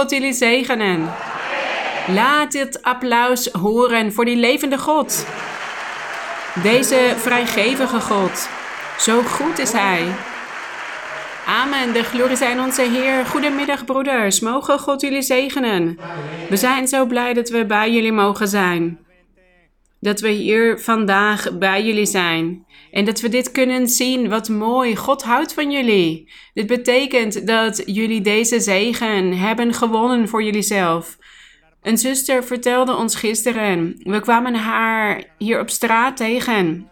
God jullie zegenen. Laat dit applaus horen voor die levende God. Deze vrijgevige God. Zo goed is Hij. Amen. De glorie zijn onze Heer. Goedemiddag, broeders. Mogen God jullie zegenen. We zijn zo blij dat we bij jullie mogen zijn. Dat we hier vandaag bij jullie zijn. En dat we dit kunnen zien. Wat mooi. God houdt van jullie. Dit betekent dat jullie deze zegen hebben gewonnen voor jullie. Een zuster vertelde ons gisteren. We kwamen haar hier op straat tegen.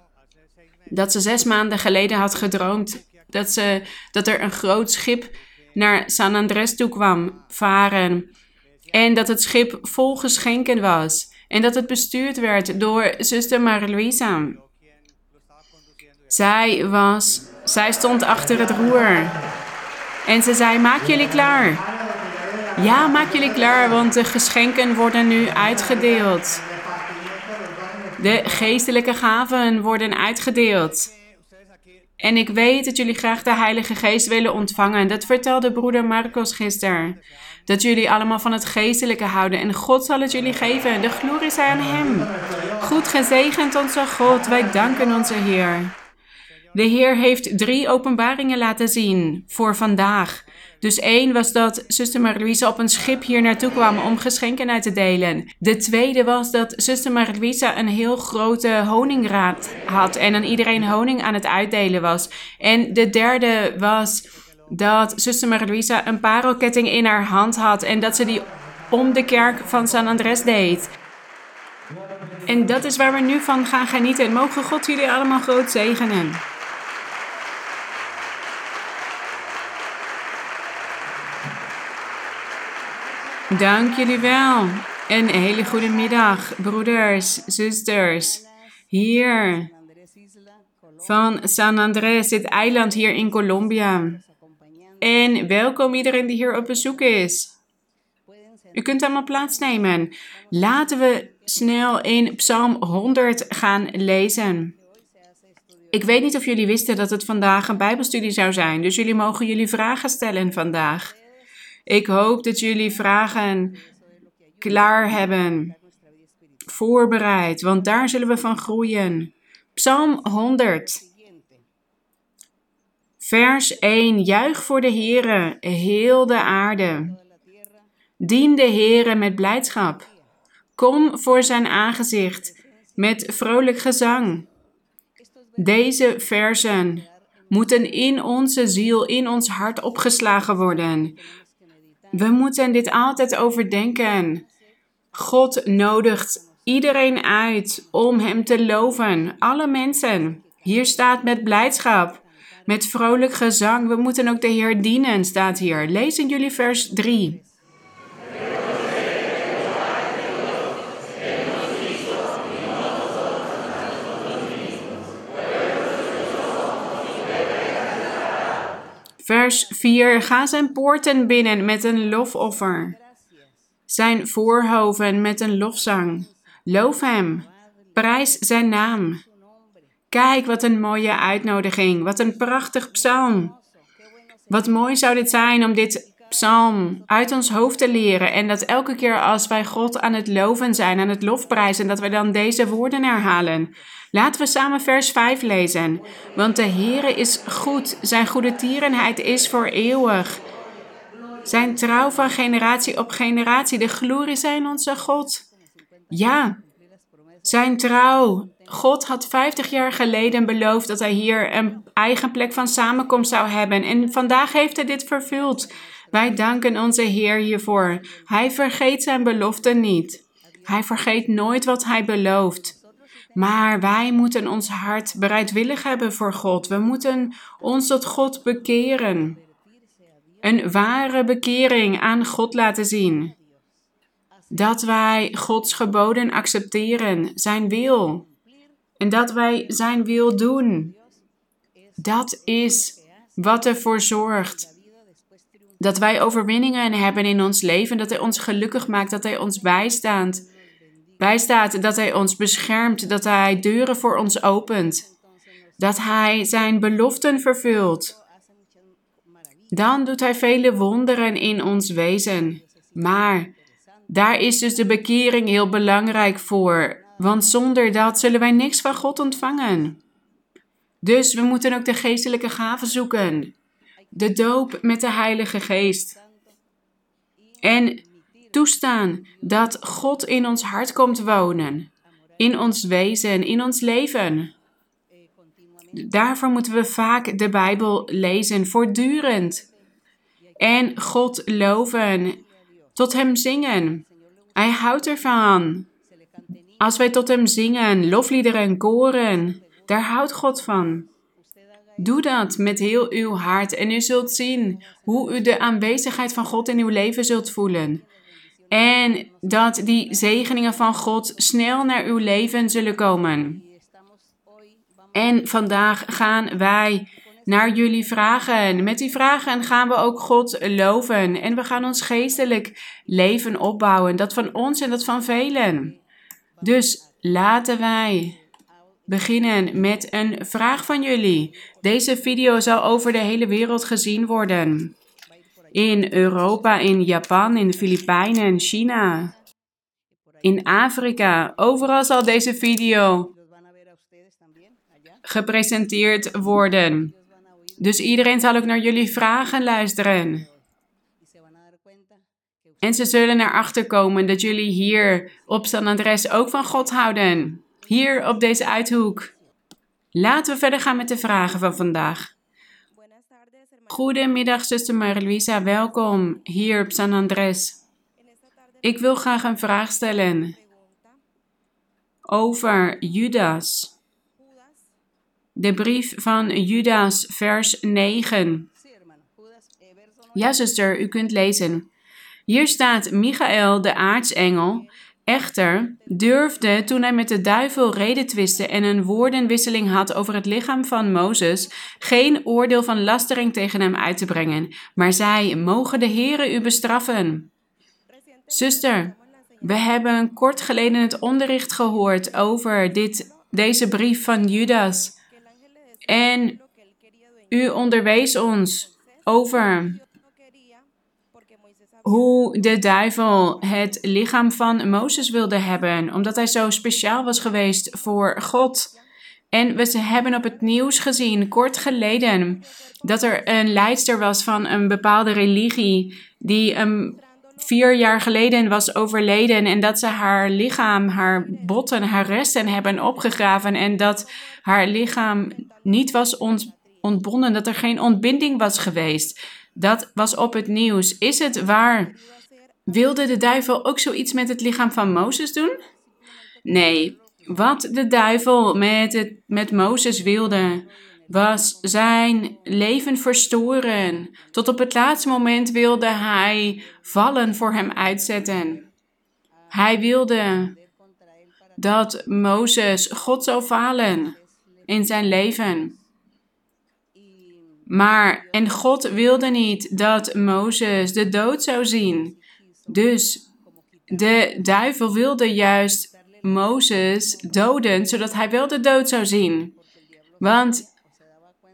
Dat ze zes maanden geleden had gedroomd dat, ze, dat er een groot schip naar San Andres toe kwam varen. En dat het schip vol geschenken was. En dat het bestuurd werd door zuster Maria Zij was, zij stond achter het roer. En ze zei, maak jullie klaar. Ja, maak jullie klaar, want de geschenken worden nu uitgedeeld. De geestelijke gaven worden uitgedeeld. En ik weet dat jullie graag de Heilige Geest willen ontvangen. Dat vertelde broeder Marcos gisteren. Dat jullie allemaal van het geestelijke houden. En God zal het jullie geven. De glorie zij aan Hem. Goed gezegend onze God. Wij danken onze Heer. De Heer heeft drie openbaringen laten zien voor vandaag. Dus één was dat zuster Marie op een schip hier naartoe kwam om geschenken uit te delen. De tweede was dat zuster Marie een heel grote honingraad had en aan iedereen honing aan het uitdelen was. En de derde was dat zuster Maria een parelketting in haar hand had en dat ze die om de kerk van San Andres deed. En dat is waar we nu van gaan genieten. Mogen God jullie allemaal groot zegenen. Dank jullie wel. Een hele goede middag, broeders, zusters. Hier van San Andrés, dit eiland hier in Colombia. En welkom iedereen die hier op bezoek is. U kunt allemaal plaatsnemen. Laten we snel in Psalm 100 gaan lezen. Ik weet niet of jullie wisten dat het vandaag een Bijbelstudie zou zijn, dus jullie mogen jullie vragen stellen vandaag. Ik hoop dat jullie vragen klaar hebben, voorbereid, want daar zullen we van groeien. Psalm 100. Vers 1. Juich voor de Heere, heel de aarde. Dien de Heere met blijdschap. Kom voor zijn aangezicht met vrolijk gezang. Deze versen moeten in onze ziel, in ons hart opgeslagen worden. We moeten dit altijd overdenken. God nodigt iedereen uit om Hem te loven. Alle mensen. Hier staat met blijdschap, met vrolijk gezang. We moeten ook de Heer dienen, staat hier. Lees in jullie vers 3. Vers 4. Ga zijn poorten binnen met een lofoffer. Zijn voorhoven met een lofzang. Loof hem. Prijs zijn naam. Kijk wat een mooie uitnodiging. Wat een prachtig psalm. Wat mooi zou dit zijn om dit psalm uit ons hoofd te leren. En dat elke keer als wij God aan het loven zijn, aan het lofprijzen, dat we dan deze woorden herhalen. Laten we samen vers 5 lezen. Want de Heere is goed, zijn goede tierenheid is voor eeuwig. Zijn trouw van generatie op generatie, de glorie zijn onze God. Ja, zijn trouw. God had 50 jaar geleden beloofd dat hij hier een eigen plek van samenkomst zou hebben. En vandaag heeft hij dit vervuld. Wij danken onze Heer hiervoor. Hij vergeet zijn beloften niet. Hij vergeet nooit wat hij belooft. Maar wij moeten ons hart bereidwillig hebben voor God. We moeten ons tot God bekeren. Een ware bekering aan God laten zien. Dat wij Gods geboden accepteren, Zijn wil. En dat wij Zijn wil doen. Dat is wat ervoor zorgt dat wij overwinningen hebben in ons leven, dat Hij ons gelukkig maakt, dat Hij ons bijstaat bijstaat, dat Hij ons beschermt, dat Hij deuren voor ons opent, dat Hij Zijn beloften vervult. dan doet Hij vele wonderen in ons wezen. Maar daar is dus de bekering heel belangrijk voor, want zonder dat zullen wij niks van God ontvangen. Dus we moeten ook de geestelijke gaven zoeken. De doop met de Heilige Geest. En toestaan dat God in ons hart komt wonen. In ons wezen, in ons leven. Daarvoor moeten we vaak de Bijbel lezen, voortdurend. En God loven, tot Hem zingen. Hij houdt ervan. Als wij tot Hem zingen, lofliederen, koren, daar houdt God van. Doe dat met heel uw hart en u zult zien hoe u de aanwezigheid van God in uw leven zult voelen. En dat die zegeningen van God snel naar uw leven zullen komen. En vandaag gaan wij naar jullie vragen. Met die vragen gaan we ook God loven. En we gaan ons geestelijk leven opbouwen. Dat van ons en dat van velen. Dus laten wij beginnen met een vraag van jullie. Deze video zal over de hele wereld gezien worden. In Europa, in Japan, in de Filipijnen, China, in Afrika. Overal zal deze video gepresenteerd worden. Dus iedereen zal ook naar jullie vragen luisteren. En ze zullen erachter komen dat jullie hier op San Andres ook van God houden. Hier op deze uithoek. Laten we verder gaan met de vragen van vandaag. Goedemiddag, zuster Marie-Louisa. Welkom hier op San Andres. Ik wil graag een vraag stellen over Judas. De brief van Judas, vers 9. Ja, zuster, u kunt lezen. Hier staat Michael, de aartsengel, echter durfde toen hij met de duivel redetwiste en een woordenwisseling had over het lichaam van Mozes, geen oordeel van lastering tegen hem uit te brengen, maar zei: Mogen de Heere u bestraffen? Zuster, we hebben kort geleden het onderricht gehoord over dit, deze brief van Judas. En u onderwees ons over hoe de duivel het lichaam van Mozes wilde hebben, omdat hij zo speciaal was geweest voor God. En we hebben op het nieuws gezien, kort geleden, dat er een leidster was van een bepaalde religie die vier jaar geleden was overleden en dat ze haar lichaam, haar botten, haar resten hebben opgegraven en dat haar lichaam niet was ontbonden, dat er geen ontbinding was geweest. Dat was op het nieuws. Is het waar? Wilde de duivel ook zoiets met het lichaam van Mozes doen? Nee, wat de duivel met, het, met Mozes wilde, was zijn leven verstoren. Tot op het laatste moment wilde hij vallen voor hem uitzetten. Hij wilde dat Mozes God zou falen in zijn leven. Maar, en God wilde niet dat Mozes de dood zou zien. Dus de duivel wilde juist Mozes doden, zodat hij wel de dood zou zien. Want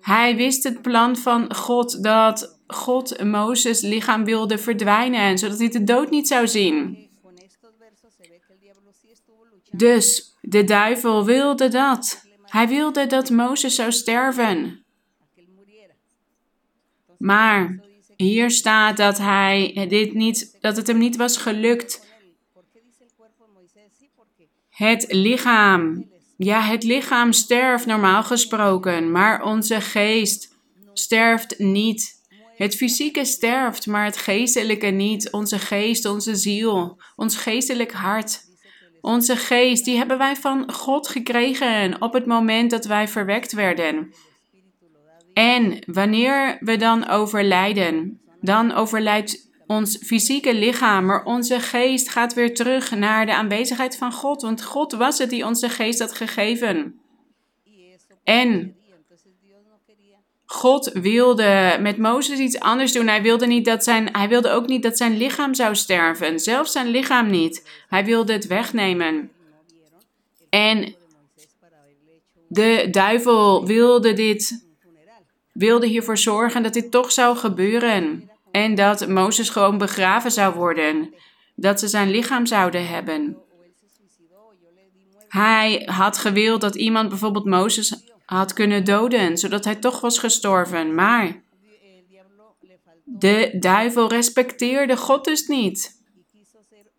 hij wist het plan van God dat God Mozes lichaam wilde verdwijnen, zodat hij de dood niet zou zien. Dus de duivel wilde dat. Hij wilde dat Mozes zou sterven. Maar hier staat dat hij dit niet, dat het hem niet was gelukt. Het lichaam, ja, het lichaam sterft normaal gesproken, maar onze geest sterft niet. Het fysieke sterft, maar het geestelijke niet. Onze geest, onze ziel, ons geestelijk hart. Onze geest, die hebben wij van God gekregen op het moment dat wij verwekt werden. En wanneer we dan overlijden, dan overlijdt ons fysieke lichaam, maar onze geest gaat weer terug naar de aanwezigheid van God. Want God was het die onze geest had gegeven. En God wilde met Mozes iets anders doen. Hij wilde, niet dat zijn, hij wilde ook niet dat zijn lichaam zou sterven. Zelfs zijn lichaam niet. Hij wilde het wegnemen. En de duivel wilde dit wilde hiervoor zorgen dat dit toch zou gebeuren. En dat Mozes gewoon begraven zou worden. Dat ze zijn lichaam zouden hebben. Hij had gewild dat iemand bijvoorbeeld Mozes had kunnen doden, zodat hij toch was gestorven. Maar de duivel respecteerde God dus niet.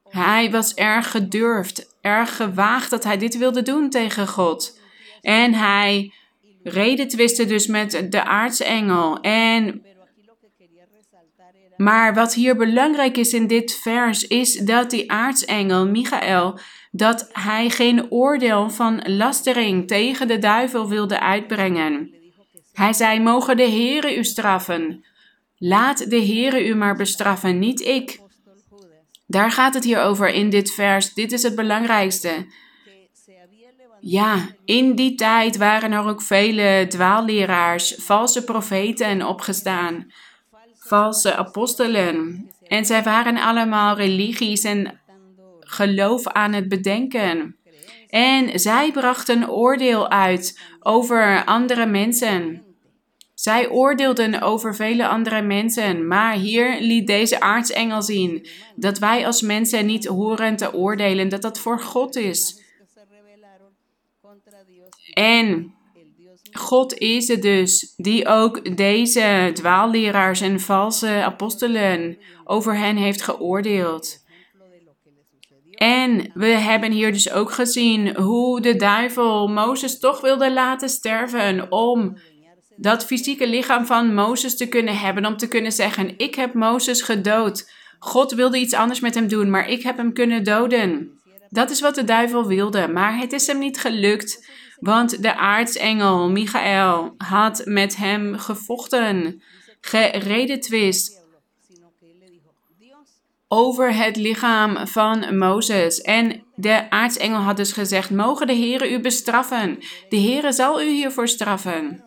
Hij was erg gedurfd, erg gewaagd dat hij dit wilde doen tegen God. En hij redetwiste dus met de aartsengel. En maar wat hier belangrijk is in dit vers, is dat die aartsengel, Michael, dat hij geen oordeel van lastering tegen de duivel wilde uitbrengen. Hij zei, mogen de Heere u straffen. Laat de Heere u maar bestraffen, niet ik. Daar gaat het hier over in dit vers. Dit is het belangrijkste. Ja, in die tijd waren er ook vele dwaalleraars, valse profeten opgestaan, valse apostelen. En zij waren allemaal religies en geloof aan het bedenken. En zij brachten oordeel uit over andere mensen. Zij oordeelden over vele andere mensen, maar hier liet deze aartsengel zien dat wij als mensen niet horen te oordelen, dat dat voor God is. En God is het dus die ook deze dwaalleraars en valse apostelen over hen heeft geoordeeld. En we hebben hier dus ook gezien hoe de duivel Mozes toch wilde laten sterven om dat fysieke lichaam van Mozes te kunnen hebben, om te kunnen zeggen: Ik heb Mozes gedood. God wilde iets anders met hem doen, maar ik heb hem kunnen doden. Dat is wat de duivel wilde, maar het is hem niet gelukt, want de aartsengel Michael had met hem gevochten, geredetwist over het lichaam van Mozes. En de aartsengel had dus gezegd: Mogen de Heere u bestraffen? De Heere zal u hiervoor straffen.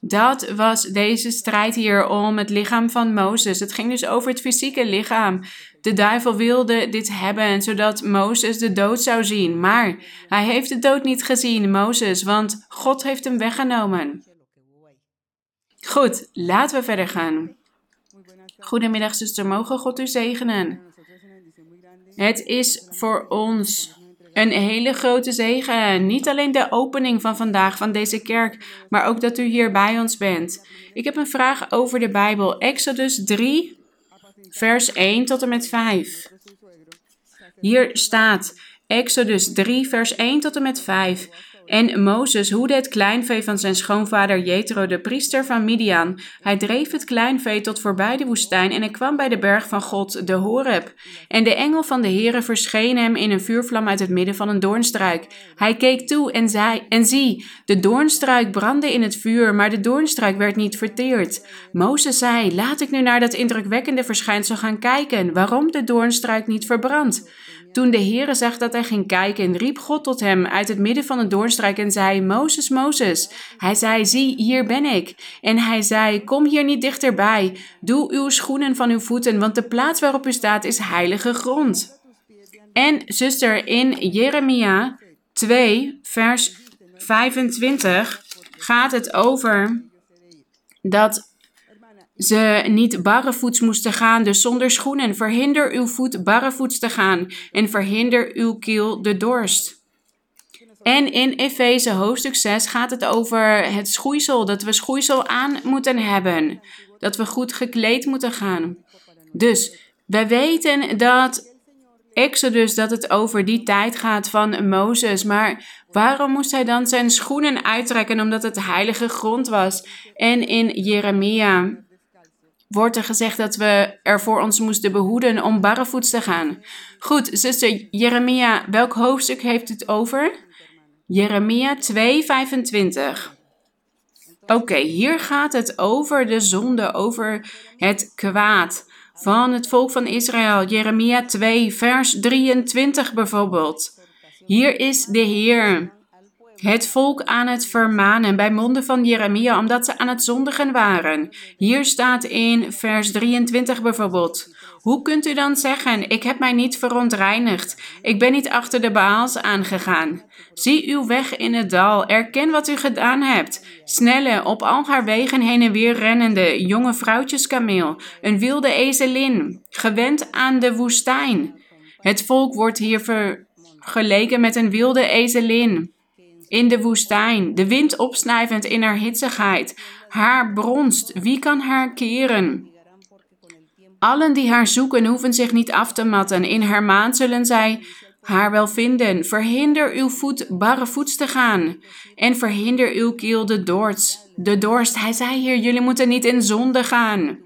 Dat was deze strijd hier om het lichaam van Mozes. Het ging dus over het fysieke lichaam. De duivel wilde dit hebben, zodat Mozes de dood zou zien. Maar hij heeft de dood niet gezien, Mozes, want God heeft hem weggenomen. Goed, laten we verder gaan. Goedemiddag, zuster. Mogen God u zegenen. Het is voor ons een hele grote zegen. Niet alleen de opening van vandaag van deze kerk, maar ook dat u hier bij ons bent. Ik heb een vraag over de Bijbel. Exodus 3, vers 1 tot en met 5. Hier staat Exodus 3, vers 1 tot en met 5. En Mozes hoede het kleinvee van zijn schoonvader Jethro, de priester van Midian. Hij dreef het kleinvee tot voorbij de woestijn en hij kwam bij de berg van God, de Horeb. En de engel van de Heere verscheen hem in een vuurvlam uit het midden van een doornstruik. Hij keek toe en zei, en zie, de doornstruik brandde in het vuur, maar de doornstruik werd niet verteerd. Mozes zei, laat ik nu naar dat indrukwekkende verschijnsel gaan kijken, waarom de doornstruik niet verbrandt. Toen de Heere zag dat hij ging kijken, riep God tot hem uit het midden van de doornstruik en zei, Mozes, Mozes. Hij zei, zie, hier ben ik. En hij zei, kom hier niet dichterbij. Doe uw schoenen van uw voeten, want de plaats waarop u staat is heilige grond. En zuster, in Jeremia 2, vers 25 gaat het over dat ze niet barrevoets moesten gaan, dus zonder schoenen. Verhinder uw voet barrevoets te gaan en verhinder uw kiel de dorst. En in Efeze hoofdstuk 6 gaat het over het schoeisel, dat we schoeisel aan moeten hebben. Dat we goed gekleed moeten gaan. Dus we weten dat Exodus, dat het over die tijd gaat van Mozes. Maar waarom moest hij dan zijn schoenen uittrekken? Omdat het heilige grond was. En in Jeremia wordt er gezegd dat we er voor ons moesten behoeden om barrevoets te gaan. Goed, zuster Jeremia, welk hoofdstuk heeft het over? Jeremia 2:25. Oké, hier gaat het over de zonde, over het kwaad van het volk van Israël. Jeremia 2, vers 23 bijvoorbeeld. Hier is de Heer het volk aan het vermanen bij monden van Jeremia, omdat ze aan het zondigen waren. Hier staat in vers 23 bijvoorbeeld. Hoe kunt u dan zeggen: Ik heb mij niet verontreinigd, ik ben niet achter de Baals aangegaan? Zie uw weg in het dal, erken wat u gedaan hebt. Snelle, op al haar wegen heen en weer rennende, jonge vrouwtjeskameel, een wilde ezelin, gewend aan de woestijn. Het volk wordt hier vergeleken met een wilde ezelin in de woestijn, de wind opsnijvend in haar hitsigheid. Haar bronst, wie kan haar keren? Allen die haar zoeken hoeven zich niet af te matten. In haar maan zullen zij haar wel vinden. Verhinder uw voet barrevoets te gaan. En verhinder uw keel de dorst. De dorst, hij zei hier, jullie moeten niet in zonde gaan.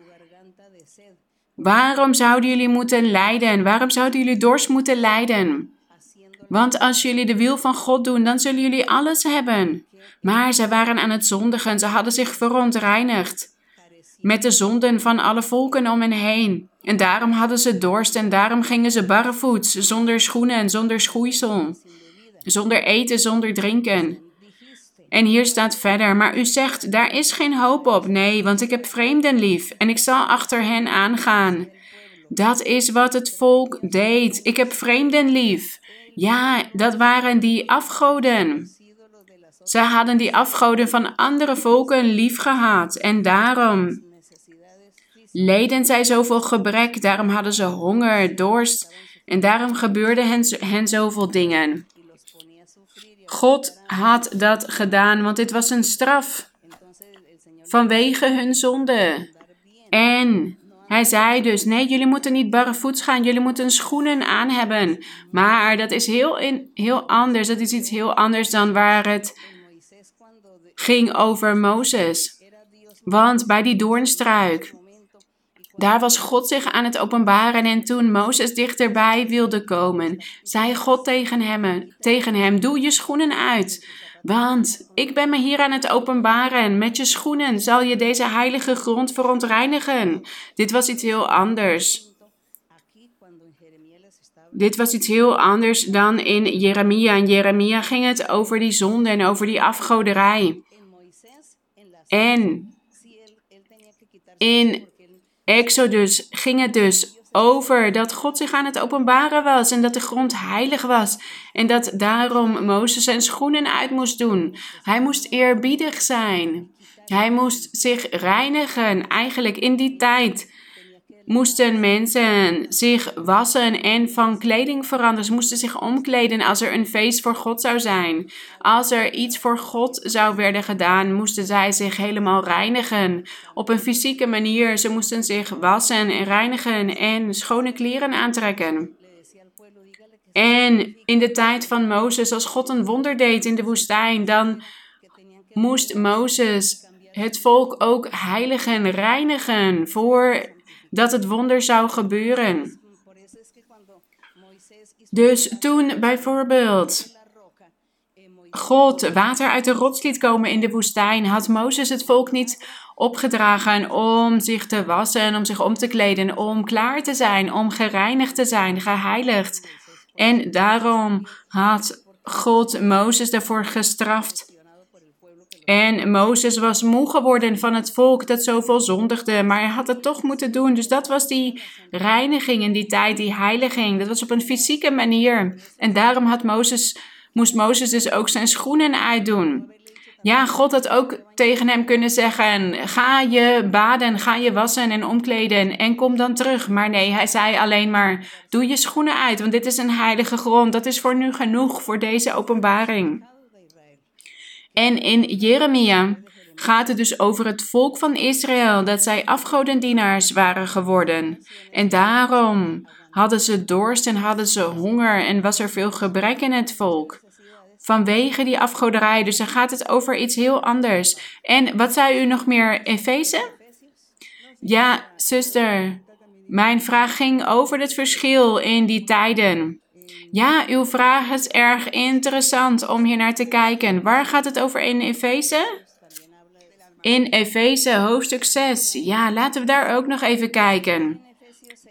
Waarom zouden jullie moeten lijden? Waarom zouden jullie dorst moeten lijden? Want als jullie de wil van God doen, dan zullen jullie alles hebben. Maar zij waren aan het zondigen, ze hadden zich verontreinigd met de zonden van alle volken om hen heen. En daarom hadden ze dorst en daarom gingen ze barrevoets, zonder schoenen en zonder schoeisel, zonder eten, zonder drinken. En hier staat verder, maar u zegt, daar is geen hoop op. Nee, want ik heb vreemden lief en ik zal achter hen aangaan. Dat is wat het volk deed. Ik heb vreemden lief. Ja, dat waren die afgoden. Ze hadden die afgoden van andere volken lief gehad en daarom leden zij zoveel gebrek, daarom hadden ze honger, dorst en daarom gebeurden hen, hen zoveel dingen. God had dat gedaan, want dit was een straf vanwege hun zonde. En hij zei dus: Nee, jullie moeten niet barrevoets gaan, jullie moeten schoenen aan hebben. Maar dat is heel, in, heel anders. Dat is iets heel anders dan waar het ging over Mozes. Want bij die doornstruik, daar was God zich aan het openbaren. En toen Mozes dichterbij wilde komen, zei God tegen hem: tegen hem Doe je schoenen uit. Want ik ben me hier aan het openbaren. Met je schoenen zal je deze heilige grond verontreinigen. Dit was iets heel anders. Dit was iets heel anders dan in Jeremia. In Jeremia ging het over die zonde en over die afgoderij. En in Exodus ging het dus over dat God zich aan het openbaren was en dat de grond heilig was en dat daarom Mozes zijn schoenen uit moest doen. Hij moest eerbiedig zijn. Hij moest zich reinigen. Eigenlijk in die tijd moesten mensen zich wassen en van kleding veranderen. Ze moesten zich omkleden als er een feest voor God zou zijn. Als er iets voor God zou worden gedaan, moesten zij zich helemaal reinigen. Op een fysieke manier. Ze moesten zich wassen en reinigen en schone kleren aantrekken. En in de tijd van Mozes, als God een wonder deed in de woestijn, dan moest Mozes het volk ook heiligen, reinigen voor dat het wonder zou gebeuren. Dus toen bijvoorbeeld God water uit de rots liet komen in de woestijn, had Mozes het volk niet opgedragen om zich te wassen, om zich om te kleden, om klaar te zijn, om gereinigd te zijn, geheiligd. En daarom had God Mozes daarvoor gestraft. En Mozes was moe geworden van het volk dat zoveel zondigde, maar hij had het toch moeten doen. Dus dat was die reiniging in die tijd, die heiliging. Dat was op een fysieke manier. En daarom had Mozes, moest Mozes dus ook zijn schoenen uitdoen. Ja, God had ook tegen hem kunnen zeggen: ga je baden, ga je wassen en omkleden en kom dan terug. Maar nee, hij zei alleen maar: doe je schoenen uit, want dit is een heilige grond. Dat is voor nu genoeg voor deze openbaring. En in Jeremia gaat het dus over het volk van Israël, dat zij afgodendienaars waren geworden. En daarom hadden ze dorst en hadden ze honger en was er veel gebrek in het volk. Vanwege die afgoderij, dus dan gaat het over iets heel anders. En wat zei u nog meer, Efeze? Ja, zuster, mijn vraag ging over het verschil in die tijden. Ja, uw vraag is erg interessant om hier naar te kijken. Waar gaat het over in Efeze? In Efeze hoofdstuk 6. Ja, laten we daar ook nog even kijken.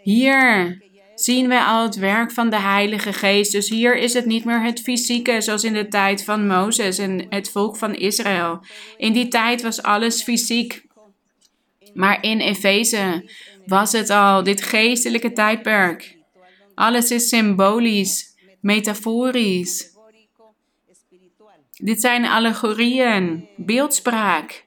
Hier zien we al het werk van de Heilige Geest. Dus hier is het niet meer het fysieke, zoals in de tijd van Mozes en het volk van Israël. In die tijd was alles fysiek. Maar in Efeze was het al dit geestelijke tijdperk. Alles is symbolisch, metaforisch. Dit zijn allegorieën, beeldspraak.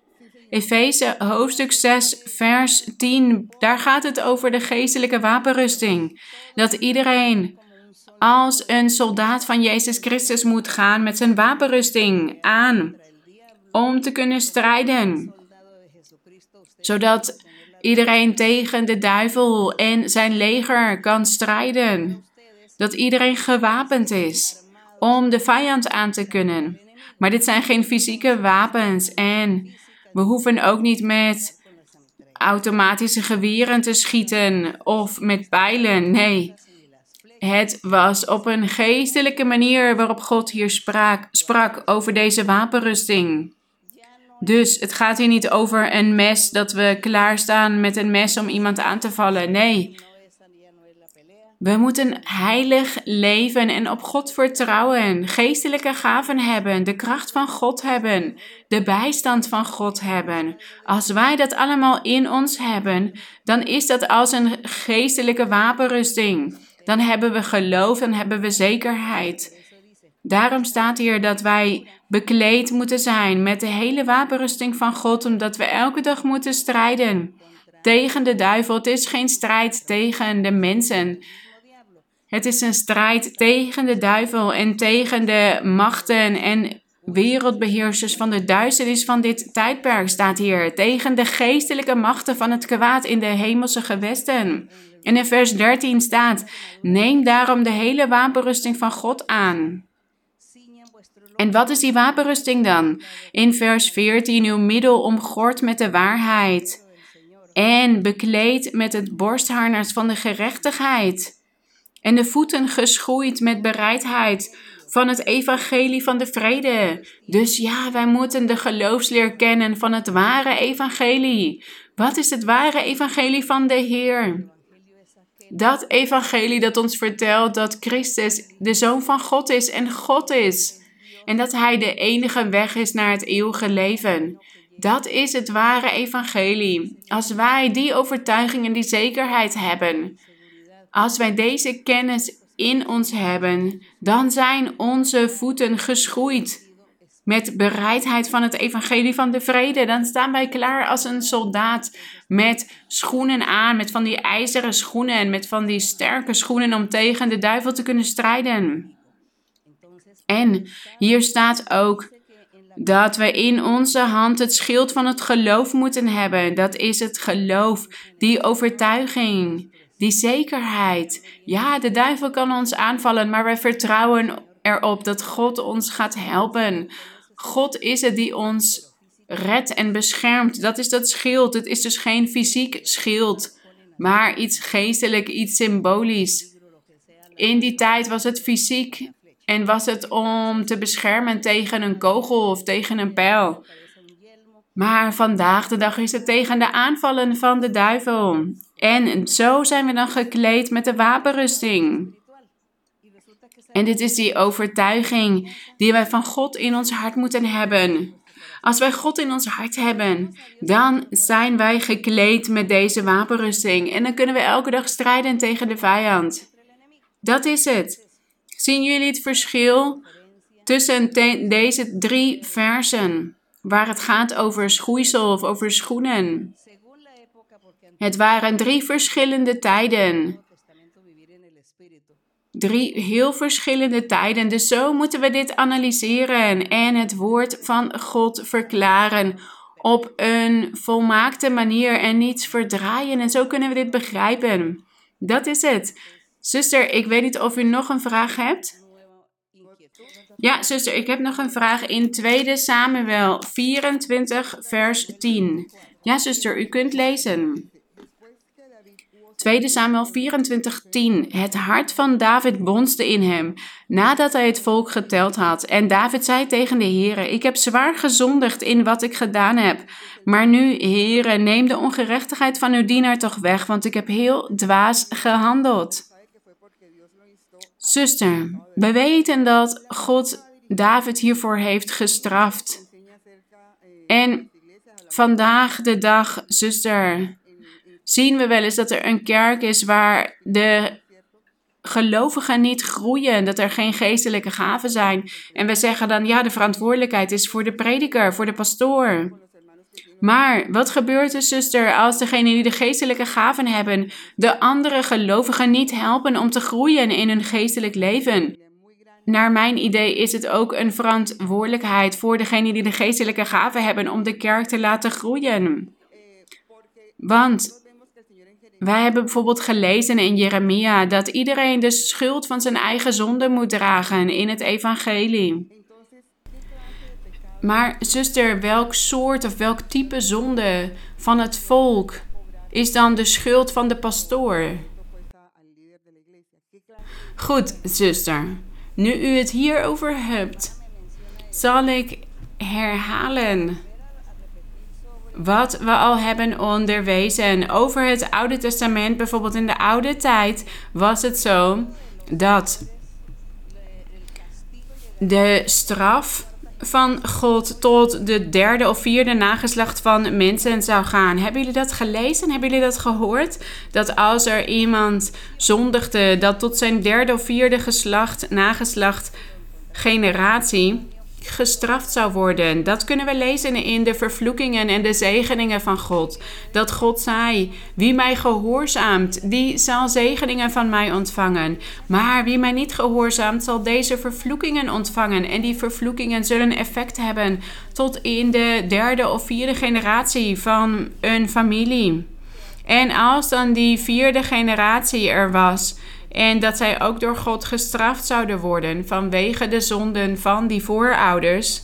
Efeze hoofdstuk 6, vers 10. Daar gaat het over de geestelijke wapenrusting. Dat iedereen als een soldaat van Jezus Christus moet gaan met zijn wapenrusting aan om te kunnen strijden. Zodat iedereen tegen de duivel en zijn leger kan strijden. Dat iedereen gewapend is om de vijand aan te kunnen. Maar dit zijn geen fysieke wapens en we hoeven ook niet met automatische geweren te schieten of met pijlen. Nee, het was op een geestelijke manier waarop God hier sprak, sprak over deze wapenrusting. Dus het gaat hier niet over een mes dat we klaarstaan met een mes om iemand aan te vallen. Nee, we moeten heilig leven en op God vertrouwen, geestelijke gaven hebben, de kracht van God hebben, de bijstand van God hebben. Als wij dat allemaal in ons hebben, dan is dat als een geestelijke wapenrusting. Dan hebben we geloof, dan hebben we zekerheid. Daarom staat hier dat wij bekleed moeten zijn met de hele wapenrusting van God, omdat we elke dag moeten strijden tegen de duivel. Het is geen strijd tegen de mensen. Het is een strijd tegen de duivel en tegen de machten en wereldbeheersers van de duisternis van dit tijdperk, staat hier. Tegen de geestelijke machten van het kwaad in de hemelse gewesten. En in vers 13 staat: Neem daarom de hele wapenrusting van God aan. En wat is die wapenrusting dan? In vers 14: Uw middel omgord met de waarheid. En bekleed met het borstharnas van de gerechtigheid en de voeten geschoeid met bereidheid van het evangelie van de vrede. Dus ja, wij moeten de geloofsleer kennen van het ware evangelie. Wat is het ware evangelie van de Heer? Dat evangelie dat ons vertelt dat Christus de Zoon van God is en God is. En dat Hij de enige weg is naar het eeuwige leven. Dat is het ware evangelie. Als wij die overtuiging en die zekerheid hebben, als wij deze kennis in ons hebben, dan zijn onze voeten geschoeid met bereidheid van het evangelie van de vrede. Dan staan wij klaar als een soldaat met schoenen aan, met van die ijzeren schoenen en met van die sterke schoenen om tegen de duivel te kunnen strijden. En hier staat ook dat we in onze hand het schild van het geloof moeten hebben. Dat is het geloof, die overtuiging die zekerheid. Ja, de duivel kan ons aanvallen, maar wij vertrouwen erop dat God ons gaat helpen. God is het die ons redt en beschermt. Dat is dat schild. Het is dus geen fysiek schild, maar iets geestelijk, iets symbolisch. In die tijd was het fysiek en was het om te beschermen tegen een kogel of tegen een pijl. Maar vandaag de dag is het tegen de aanvallen van de duivel. En zo zijn we dan gekleed met de wapenrusting. En dit is die overtuiging die wij van God in ons hart moeten hebben. Als wij God in ons hart hebben, dan zijn wij gekleed met deze wapenrusting. En dan kunnen we elke dag strijden tegen de vijand. Dat is het. Zien jullie het verschil tussen deze drie versen? Waar het gaat over schoeisel of over schoenen. Het waren drie verschillende tijden. Drie heel verschillende tijden. Dus zo moeten we dit analyseren en het woord van God verklaren op een volmaakte manier en niets verdraaien. En zo kunnen we dit begrijpen. Dat is het. Zuster, ik weet niet of u nog een vraag hebt. Ja, zuster, ik heb nog een vraag in 2 Samuel 24, vers 10. Ja, zuster, u kunt lezen. 2 Samuel 24:10. Het hart van David bonste in hem, nadat hij het volk geteld had. En David zei tegen de Heere, ik heb zwaar gezondigd in wat ik gedaan heb. Maar nu, Heere, neem de ongerechtigheid van uw dienaar toch weg, want ik heb heel dwaas gehandeld. Zuster, we weten dat God David hiervoor heeft gestraft. En vandaag de dag, zuster, zien we wel eens dat er een kerk is waar de gelovigen niet groeien, dat er geen geestelijke gaven zijn. En we zeggen dan, ja, de verantwoordelijkheid is voor de prediker, voor de pastoor. Maar wat gebeurt er, zuster, als degenen die de geestelijke gaven hebben, de andere gelovigen niet helpen om te groeien in hun geestelijk leven? Naar mijn idee is het ook een verantwoordelijkheid voor degenen die de geestelijke gaven hebben om de kerk te laten groeien. Want wij hebben bijvoorbeeld gelezen in Jeremia dat iedereen de schuld van zijn eigen zonde moet dragen in het evangelie. Maar zuster, welk soort of welk type zonde van het volk is dan de schuld van de pastoor? Goed, zuster. Nu u het hierover hebt, zal ik herhalen wat we al hebben onderwezen over het Oude Testament. Bijvoorbeeld in de oude tijd was het zo dat de straf van God tot de derde of vierde nageslacht van mensen zou gaan. Hebben jullie dat gelezen? Hebben jullie dat gehoord? Dat als er iemand zondigde, dat tot zijn derde of vierde geslacht, nageslacht, generatie gestraft zou worden. Dat kunnen we lezen in de vervloekingen en de zegeningen van God. Dat God zei: Wie mij gehoorzaamt, die zal zegeningen van mij ontvangen. Maar wie mij niet gehoorzaamt, zal deze vervloekingen ontvangen. En die vervloekingen zullen effect hebben tot in de derde of vierde generatie van een familie. En als dan die vierde generatie er was en dat zij ook door God gestraft zouden worden vanwege de zonden van die voorouders.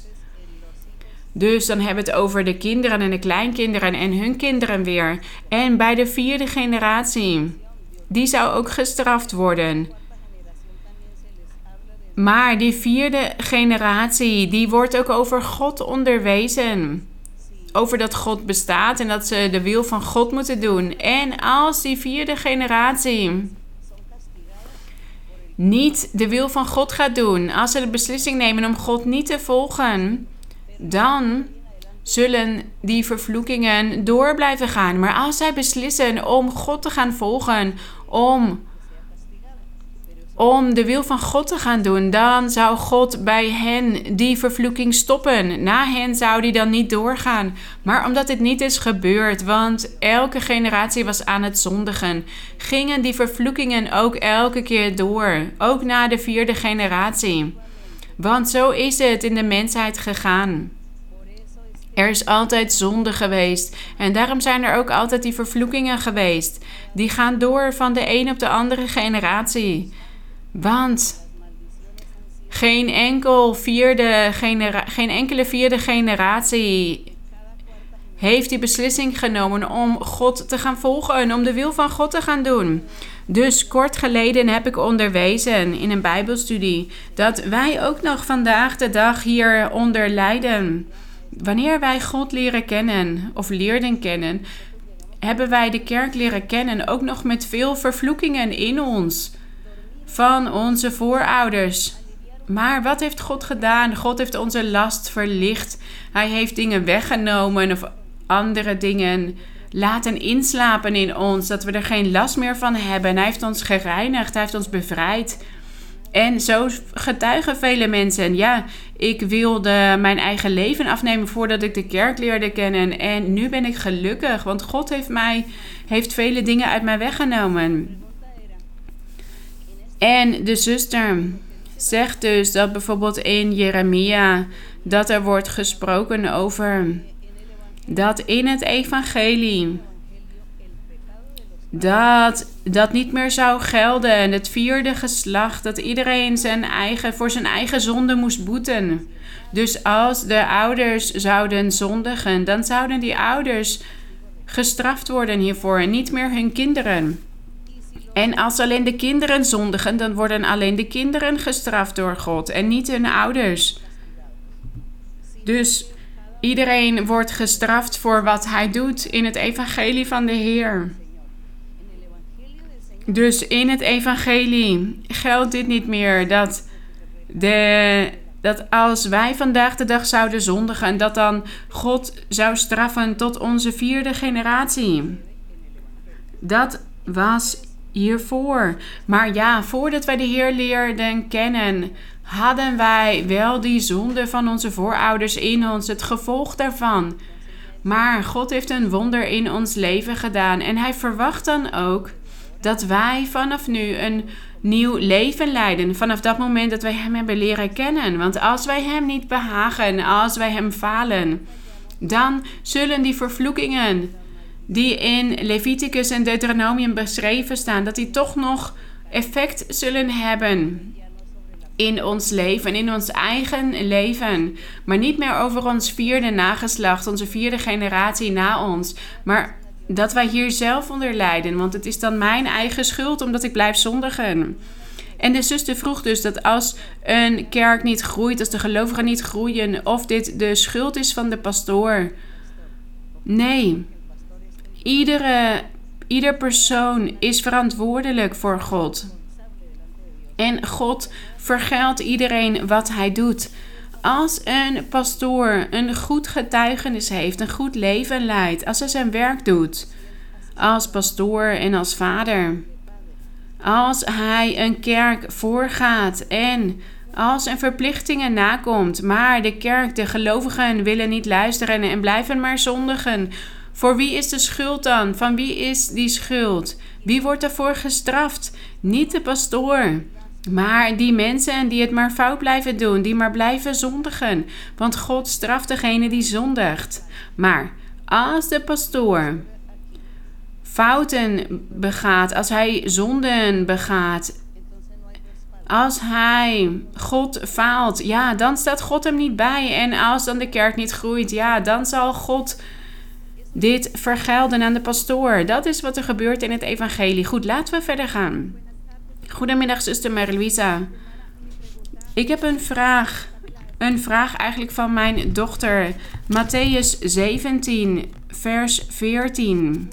Dus dan hebben we het over de kinderen en de kleinkinderen en hun kinderen weer. En bij de vierde generatie, die zou ook gestraft worden. Maar die vierde generatie, die wordt ook over God onderwezen. Over dat God bestaat en dat ze de wil van God moeten doen. En als die vierde generatie niet de wil van God gaat doen, als ze de beslissing nemen om God niet te volgen, dan zullen die vervloekingen door blijven gaan. Maar als zij beslissen om God te gaan volgen, om om de wil van God te gaan doen, dan zou God bij hen die vervloeking stoppen. Na hen zou die dan niet doorgaan. Maar omdat dit niet is gebeurd, want elke generatie was aan het zondigen, gingen die vervloekingen ook elke keer door. Ook na de vierde generatie. Want zo is het in de mensheid gegaan. Er is altijd zonde geweest. En daarom zijn er ook altijd die vervloekingen geweest. Die gaan door van de een op de andere generatie. Want geen, enkel vierde geen enkele vierde generatie heeft die beslissing genomen om God te gaan volgen en om de wil van God te gaan doen. Dus kort geleden heb ik onderwezen in een Bijbelstudie dat wij ook nog vandaag de dag hieronder lijden. Wanneer wij God leren kennen of leerden kennen, hebben wij de kerk leren kennen ook nog met veel vervloekingen in ons van onze voorouders. Maar wat heeft God gedaan? God heeft onze last verlicht. Hij heeft dingen weggenomen of andere dingen laten inslapen in ons, dat we er geen last meer van hebben. Hij heeft ons gereinigd, hij heeft ons bevrijd. En zo getuigen vele mensen. Ja, ik wilde mijn eigen leven afnemen voordat ik de kerk leerde kennen. En nu ben ik gelukkig, want God heeft mij heeft vele dingen uit mij weggenomen. En de zuster zegt dus dat bijvoorbeeld in Jeremia dat er wordt gesproken over dat in het evangelie dat dat niet meer zou gelden en het vierde geslacht dat iedereen zijn eigen voor zijn eigen zonde moest boeten. Dus als de ouders zouden zondigen, dan zouden die ouders gestraft worden hiervoor en niet meer hun kinderen. En als alleen de kinderen zondigen, dan worden alleen de kinderen gestraft door God en niet hun ouders. Dus iedereen wordt gestraft voor wat hij doet in het evangelie van de Heer. Dus in het evangelie geldt dit niet meer dat, de, dat als wij vandaag de dag zouden zondigen, dat dan God zou straffen tot onze vierde generatie. Dat was hiervoor. Maar ja, voordat wij de Heer leerden kennen, hadden wij wel die zonde van onze voorouders in ons, het gevolg daarvan. Maar God heeft een wonder in ons leven gedaan en Hij verwacht dan ook dat wij vanaf nu een nieuw leven leiden. Vanaf dat moment dat wij Hem hebben leren kennen. Want als wij Hem niet behagen, als wij Hem falen, dan zullen die vervloekingen die in Leviticus en Deuteronomium beschreven staan, dat die toch nog effect zullen hebben in ons leven, in ons eigen leven. Maar niet meer over ons vierde nageslacht, onze vierde generatie na ons. Maar dat wij hier zelf onder lijden. Want het is dan mijn eigen schuld omdat ik blijf zondigen. En de zuster vroeg dus dat als een kerk niet groeit, als de gelovigen niet groeien, of dit de schuld is van de pastoor. Nee. Iedere, ieder persoon is verantwoordelijk voor God. En God vergeldt iedereen wat hij doet. Als een pastoor een goed getuigenis heeft, een goed leven leidt, als hij zijn werk doet, als pastoor en als vader, als hij een kerk voorgaat en als een verplichtingen nakomt, maar de kerk, de gelovigen willen niet luisteren en blijven maar zondigen. Voor wie is de schuld dan? Van wie is die schuld? Wie wordt ervoor gestraft? Niet de pastoor. Maar die mensen die het maar fout blijven doen, die maar blijven zondigen. Want God straft degene die zondigt. Maar als de pastoor fouten begaat, als hij zonden begaat, als hij God faalt, ja, dan staat God hem niet bij. En als dan de kerk niet groeit, ja, dan zal God dit vergelden aan de pastoor. Dat is wat er gebeurt in het evangelie. Goed, laten we verder gaan. Goedemiddag, zuster Marie-Louisa. Ik heb een vraag. Een vraag eigenlijk van mijn dochter. Matthäus 17, vers 14.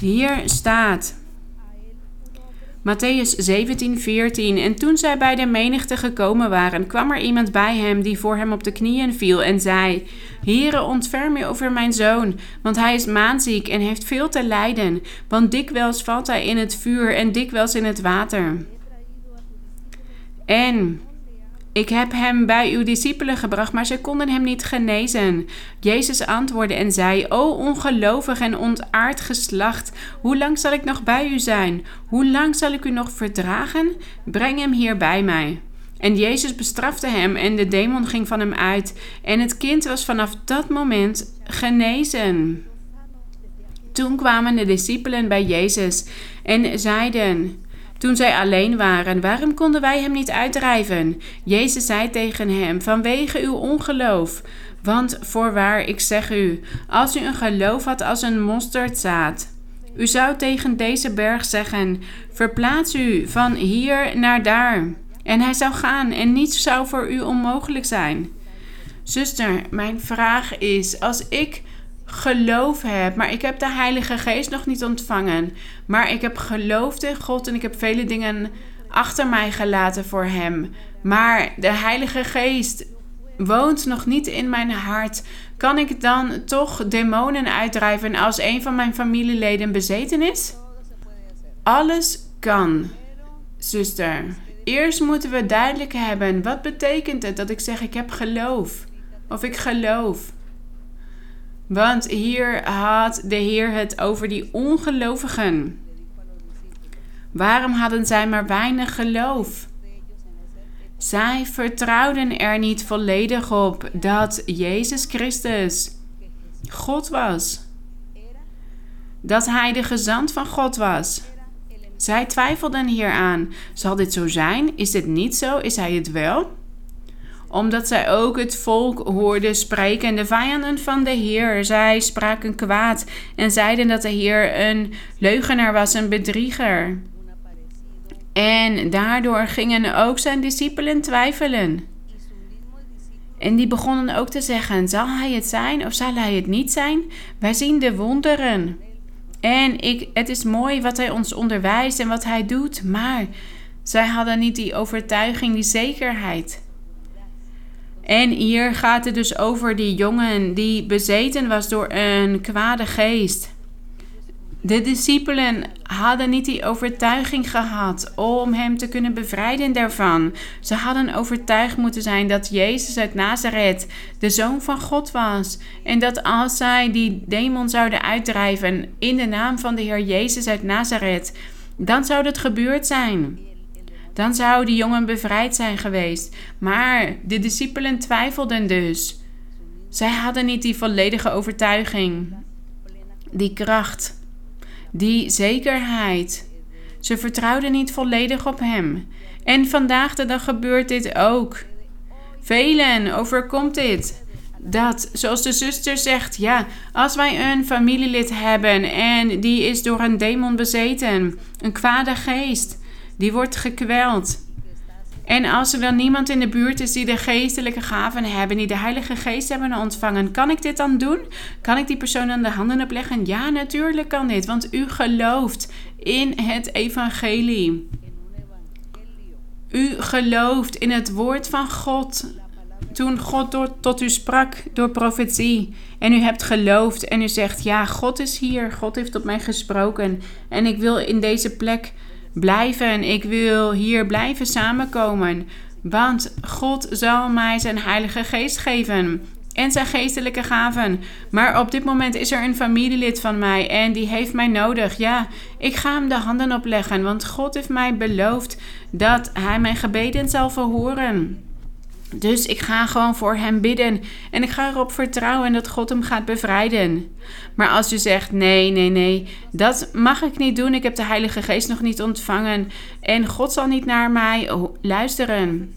Hier staat. Matthäus 17, 14. En toen zij bij de menigte gekomen waren, kwam er iemand bij hem die voor hem op de knieën viel en zei: Heere, ontferm u over mijn zoon, want hij is maanziek en heeft veel te lijden, want dikwijls valt hij in het vuur en dikwijls in het water. En ik heb hem bij uw discipelen gebracht, maar zij konden hem niet genezen. Jezus antwoordde en zei: O ongelovig en ontaard geslacht, hoe lang zal ik nog bij u zijn? Hoe lang zal ik u nog verdragen? Breng hem hier bij mij. En Jezus bestrafte hem en de demon ging van hem uit. En het kind was vanaf dat moment genezen. Toen kwamen de discipelen bij Jezus en zeiden: toen zij alleen waren, waarom konden wij hem niet uitdrijven? Jezus zei tegen hem: Vanwege uw ongeloof. Want voorwaar, ik zeg u, als u een geloof had als een mosterdzaad, u zou tegen deze berg zeggen: Verplaats u van hier naar daar. En hij zou gaan en niets zou voor u onmogelijk zijn. Zuster, mijn vraag is: als ik geloof heb, maar ik heb de Heilige Geest nog niet ontvangen. Maar ik heb geloofd in God en ik heb vele dingen achter mij gelaten voor Hem. Maar de Heilige Geest woont nog niet in mijn hart. Kan ik dan toch demonen uitdrijven als een van mijn familieleden bezeten is? Alles kan, zuster. Eerst moeten we duidelijk hebben wat betekent het dat ik zeg ik heb geloof of ik geloof. Want hier had de Heer het over die ongelovigen. Waarom hadden zij maar weinig geloof? Zij vertrouwden er niet volledig op dat Jezus Christus God was. Dat Hij de gezant van God was. Zij twijfelden hieraan. Zal dit zo zijn? Is dit niet zo? Is Hij het wel? Omdat zij ook het volk hoorden spreken. De vijanden van de Heer, zij spraken kwaad en zeiden dat de Heer een leugenaar was, een bedrieger. En daardoor gingen ook zijn discipelen twijfelen. En die begonnen ook te zeggen: Zal hij het zijn of zal hij het niet zijn? Wij zien de wonderen. En ik, het is mooi wat hij ons onderwijst en wat hij doet, maar zij hadden niet die overtuiging, die zekerheid. En hier gaat het dus over die jongen die bezeten was door een kwade geest. De discipelen hadden niet die overtuiging gehad om hem te kunnen bevrijden daarvan. Ze hadden overtuigd moeten zijn dat Jezus uit Nazareth de zoon van God was. En dat als zij die demon zouden uitdrijven in de naam van de Heer Jezus uit Nazareth, dan zou dat gebeurd zijn. Dan zou die jongen bevrijd zijn geweest. Maar de discipelen twijfelden dus. Zij hadden niet die volledige overtuiging, die kracht die zekerheid. Ze vertrouwden niet volledig op hem. En vandaag de dag gebeurt dit ook. Velen overkomt dit. Dat, zoals de zuster zegt, ja, als wij een familielid hebben en die is door een demon bezeten, een kwade geest, die wordt gekweld. En als er dan niemand in de buurt is die de geestelijke gaven hebben, die de Heilige Geest hebben ontvangen, kan ik dit dan doen? Kan ik die persoon aan de handen opleggen? Ja, natuurlijk kan dit, want u gelooft in het evangelie. U gelooft in het woord van God. Toen God tot u sprak door profetie. En u hebt geloofd en u zegt: Ja, God is hier. God heeft tot mij gesproken. En ik wil in deze plek blijven. Ik wil hier blijven samenkomen. Want God zal mij zijn Heilige Geest geven en zijn geestelijke gaven. Maar op dit moment is er een familielid van mij en die heeft mij nodig. Ja, ik ga hem de handen opleggen, want God heeft mij beloofd dat hij mijn gebeden zal verhoren. Dus ik ga gewoon voor hem bidden en ik ga erop vertrouwen dat God hem gaat bevrijden. Maar als u zegt: nee, nee, nee, dat mag ik niet doen. Ik heb de Heilige Geest nog niet ontvangen en God zal niet naar mij luisteren.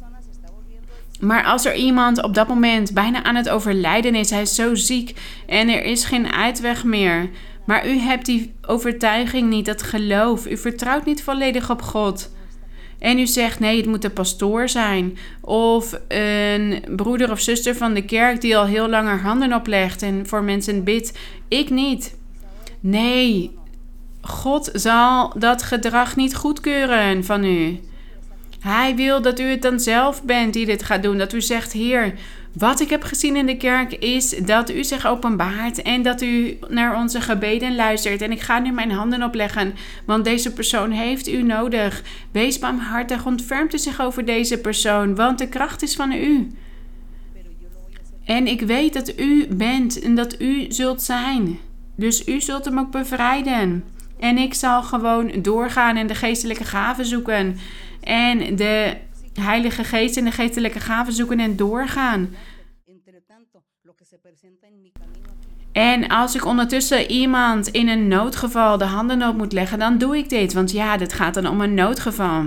Maar als er iemand op dat moment bijna aan het overlijden is, hij is zo ziek en er is geen uitweg meer. Maar u hebt die overtuiging niet, dat geloof. U vertrouwt niet volledig op God en u zegt nee, het moet de pastoor zijn. Of een broeder of zuster van de kerk die al heel lang haar handen oplegt en voor mensen bidt. Ik niet. Nee, God zal dat gedrag niet goedkeuren van u. Hij wil dat u het dan zelf bent die dit gaat doen. Dat u zegt: Heer, wat ik heb gezien in de kerk is dat u zich openbaart en dat u naar onze gebeden luistert. En ik ga nu mijn handen opleggen, want deze persoon heeft u nodig. Wees barmhartig, ontfermt u zich over deze persoon, want de kracht is van u. En ik weet dat u bent en dat u zult zijn. Dus u zult hem ook bevrijden. En ik zal gewoon doorgaan en de geestelijke gaven zoeken. En de Heilige Geest en de geestelijke gaven zoeken en doorgaan. En als ik ondertussen iemand in een noodgeval de handen op moet leggen, dan doe ik dit. Want ja, dit gaat dan om een noodgeval.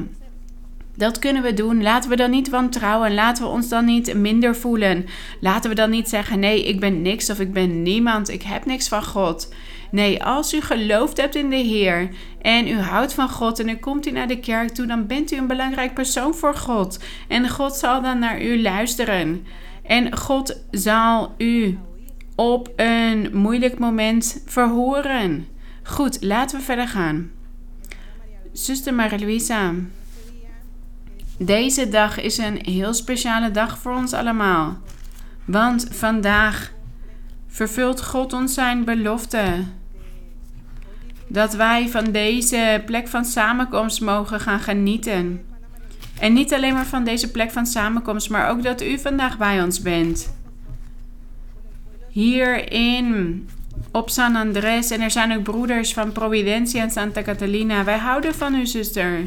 Dat kunnen we doen. Laten we dan niet wantrouwen. Laten we ons dan niet minder voelen. Laten we dan niet zeggen: nee, ik ben niks of ik ben niemand. Ik heb niks van God. Nee, als u geloofd hebt in de Heer en u houdt van God en u komt u naar de kerk toe, dan bent u een belangrijk persoon voor God. En God zal dan naar u luisteren. En God zal u op een moeilijk moment verhoren. Goed, laten we verder gaan. Zuster Maria-Louisa, deze dag is een heel speciale dag voor ons allemaal. Want vandaag vervult God ons zijn belofte. Dat wij van deze plek van samenkomst mogen gaan genieten. En niet alleen maar van deze plek van samenkomst, maar ook dat u vandaag bij ons bent. Hier in op San Andres en er zijn ook broeders van Providencia en Santa Catalina. Wij houden van u, zuster.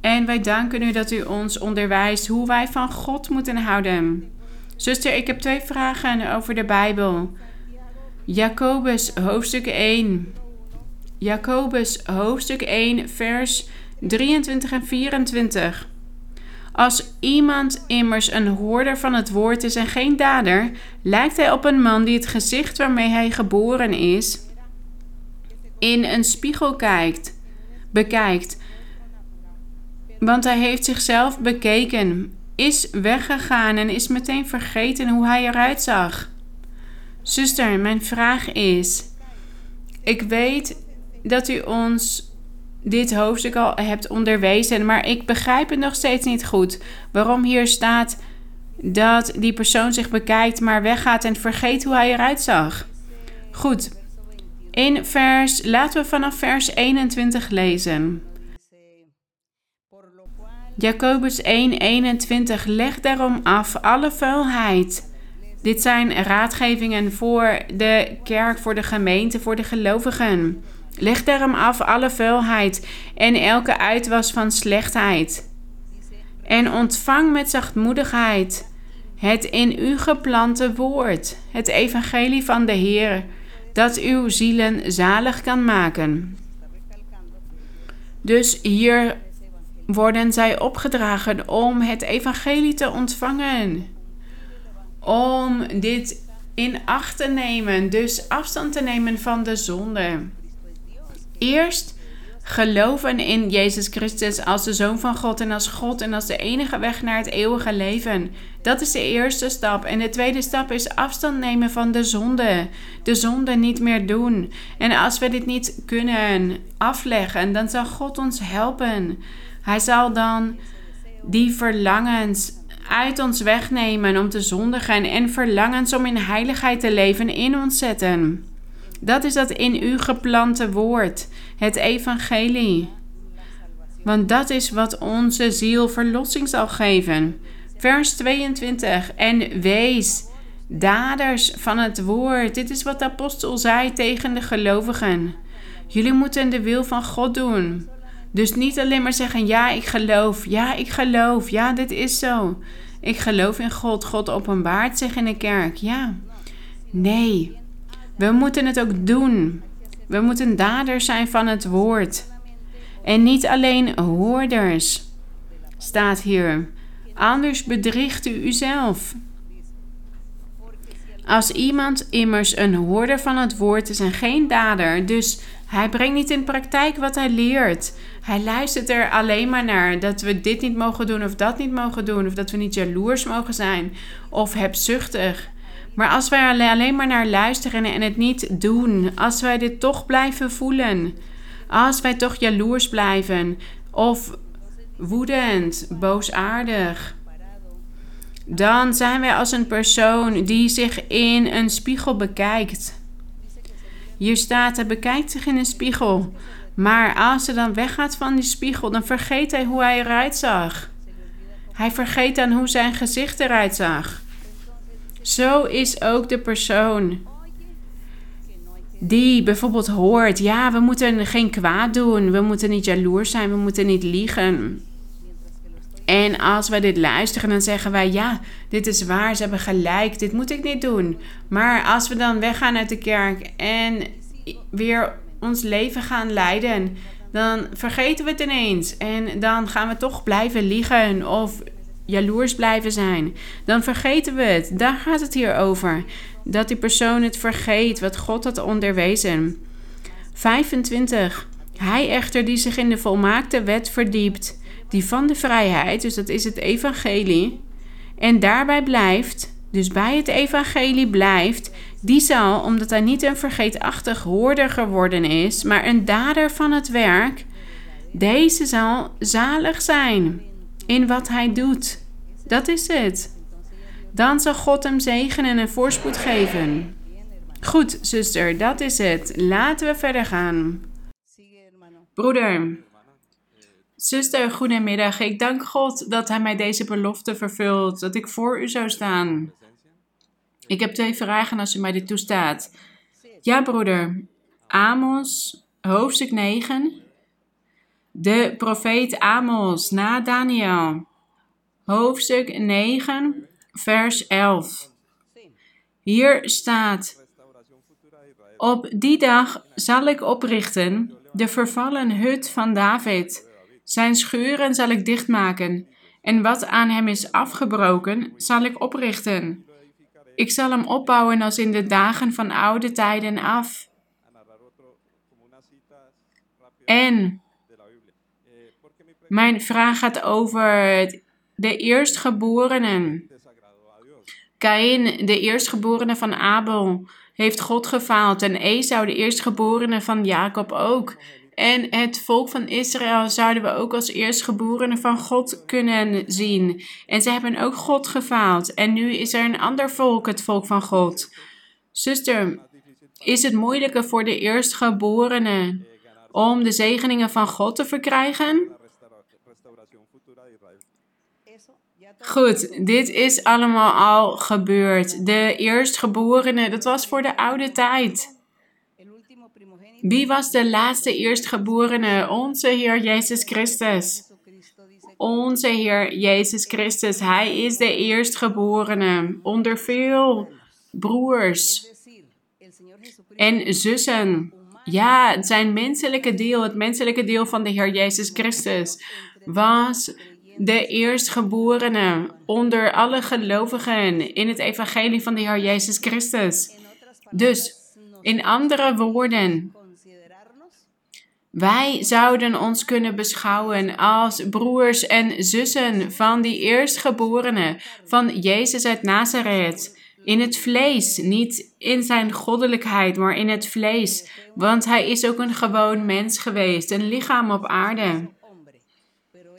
En wij danken u dat u ons onderwijst hoe wij van God moeten houden. Zuster, ik heb twee vragen over de Bijbel. Jacobus hoofdstuk 1. Jacobus hoofdstuk 1, vers 23 en 24. Als iemand immers een hoorder van het woord is en geen dader, lijkt hij op een man die het gezicht waarmee hij geboren is in een spiegel kijkt, bekijkt. Want hij heeft zichzelf bekeken, is weggegaan en is meteen vergeten hoe hij eruit zag. Zuster, mijn vraag is: Ik weet dat u ons dit hoofdstuk al hebt onderwezen, maar ik begrijp het nog steeds niet goed. Waarom hier staat dat die persoon zich bekijkt, maar weggaat en vergeet hoe hij eruit zag. Goed. In vers, laten we vanaf vers 21 lezen. Jacobus 1:21 Leg daarom af alle vuilheid. Dit zijn raadgevingen voor de kerk, voor de gemeente, voor de gelovigen. Leg daarom af alle vuilheid en elke uitwas van slechtheid. En ontvang met zachtmoedigheid het in u geplante woord, het evangelie van de Heer, dat uw zielen zalig kan maken. Dus hier worden zij opgedragen om het evangelie te ontvangen. Om dit in acht te nemen, dus afstand te nemen van de zonde. Eerst geloven in Jezus Christus als de Zoon van God en als God en als de enige weg naar het eeuwige leven. Dat is de eerste stap. En de tweede stap is afstand nemen van de zonde. De zonde niet meer doen. En als we dit niet kunnen afleggen, dan zal God ons helpen. Hij zal dan die verlangens uit ons wegnemen om te zondigen en verlangens om in heiligheid te leven in ons zetten. Dat is dat in u geplante woord, het evangelie. Want dat is wat onze ziel verlossing zal geven. Vers 22. En wees daders van het woord. Dit is wat de apostel zei tegen de gelovigen. Jullie moeten de wil van God doen. Dus niet alleen maar zeggen: Ja, ik geloof. Ja, ik geloof. Ja, dit is zo. Ik geloof in God. God openbaart zich in de kerk. Ja. Nee. We moeten het ook doen. We moeten daders zijn van het woord. En niet alleen hoorders, staat hier. Anders bedriegt u uzelf. Als iemand immers een hoorder van het woord is en geen dader, dus hij brengt niet in praktijk wat hij leert. Hij luistert er alleen maar naar dat we dit niet mogen doen of dat niet mogen doen, of dat we niet jaloers mogen zijn of hebzuchtig. Maar als wij alleen maar naar luisteren en het niet doen, als wij dit toch blijven voelen, als wij toch jaloers blijven of woedend, boosaardig, dan zijn wij als een persoon die zich in een spiegel bekijkt. Hier staat, hij bekijkt zich in een spiegel. Maar als hij dan weggaat van die spiegel, dan vergeet hij hoe hij eruit zag. Hij vergeet dan hoe zijn gezicht eruit zag. Zo is ook de persoon die bijvoorbeeld hoort: ja, we moeten geen kwaad doen, we moeten niet jaloers zijn, we moeten niet liegen. En als wij dit luisteren, dan zeggen wij: ja, dit is waar, ze hebben gelijk, dit moet ik niet doen. Maar als we dan weggaan uit de kerk en weer ons leven gaan leiden, dan vergeten we het ineens. En dan gaan we toch blijven liegen of jaloers blijven zijn. Dan vergeten we het. Daar gaat het hier over. Dat die persoon het vergeet wat God had onderwezen. 25. Hij echter die zich in de volmaakte wet verdiept, die van de vrijheid, dus dat is het evangelie, en daarbij blijft, dus bij het evangelie blijft, die zal, omdat hij niet een vergeetachtig hoorder geworden is, maar een dader van het werk, deze zal zalig zijn in wat hij doet. Dat is het. Dan zal God hem zegenen en voorspoed geven. Goed, zuster, dat is het. Laten we verder gaan. Broeder, zuster, goedemiddag. Ik dank God dat Hij mij deze belofte vervult, dat ik voor u zou staan. Ik heb twee vragen als u mij dit toestaat. Ja, broeder. Amos, hoofdstuk 9. De profeet Amos na Daniel. Hoofdstuk 9, vers 11. Hier staat: Op die dag zal ik oprichten de vervallen hut van David. Zijn schuren zal ik dichtmaken, en wat aan hem is afgebroken, zal ik oprichten. Ik zal hem opbouwen als in de dagen van oude tijden af. En mijn vraag gaat over de eerstgeborenen. Kain, de eerstgeborene van Abel, heeft God gefaald en Esau, de eerstgeborene van Jacob ook. En het volk van Israël zouden we ook als eerstgeborene van God kunnen zien. En ze hebben ook God gefaald. En nu is er een ander volk, het volk van God. Zuster, is het moeilijker voor de eerstgeborene om de zegeningen van God te verkrijgen? Goed, dit is allemaal al gebeurd. De eerstgeborene, dat was voor de oude tijd. Wie was de laatste eerstgeborene? Onze Heer Jezus Christus. Onze Heer Jezus Christus. Hij is de eerstgeborene onder veel broers en zussen. Ja, zijn menselijke deel, het menselijke deel van de Heer Jezus Christus, was de eerstgeborene onder alle gelovigen in het evangelie van de Heer Jezus Christus. Dus, in andere woorden, wij zouden ons kunnen beschouwen als broers en zussen van die eerstgeborene, van Jezus uit Nazareth. In het vlees, niet in zijn goddelijkheid, maar in het vlees. Want hij is ook een gewoon mens geweest, een lichaam op aarde.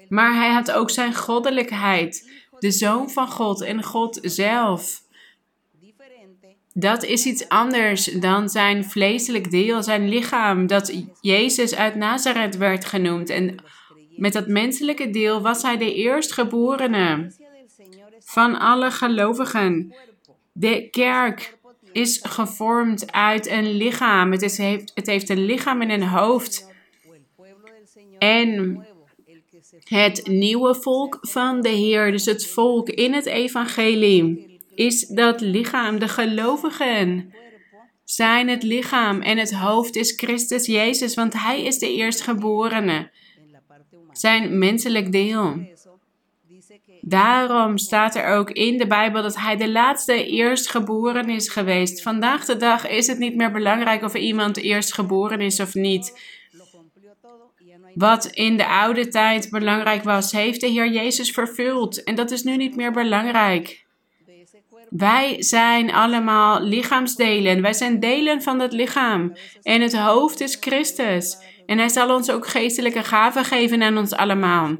Maar hij had ook zijn goddelijkheid, de zoon van God en God zelf. Dat is iets anders dan zijn vleeselijk deel, zijn lichaam, dat Jezus uit Nazareth werd genoemd. En met dat menselijke deel was hij de eerstgeborene van alle gelovigen. De kerk is gevormd uit een lichaam. Het, heeft, het heeft een lichaam en een hoofd. En het nieuwe volk van de Heer, dus het volk in het evangelie, is dat lichaam. De gelovigen zijn het lichaam en het hoofd is Christus Jezus, want Hij is de eerstgeborene, zijn menselijk deel. Daarom staat er ook in de Bijbel dat hij de laatste eerstgeboren is geweest. Vandaag de dag is het niet meer belangrijk of iemand eerstgeboren is of niet. Wat in de oude tijd belangrijk was, heeft de Heer Jezus vervuld. En dat is nu niet meer belangrijk. Wij zijn allemaal lichaamsdelen. Wij zijn delen van het lichaam. En het hoofd is Christus. En hij zal ons ook geestelijke gaven geven aan ons allemaal.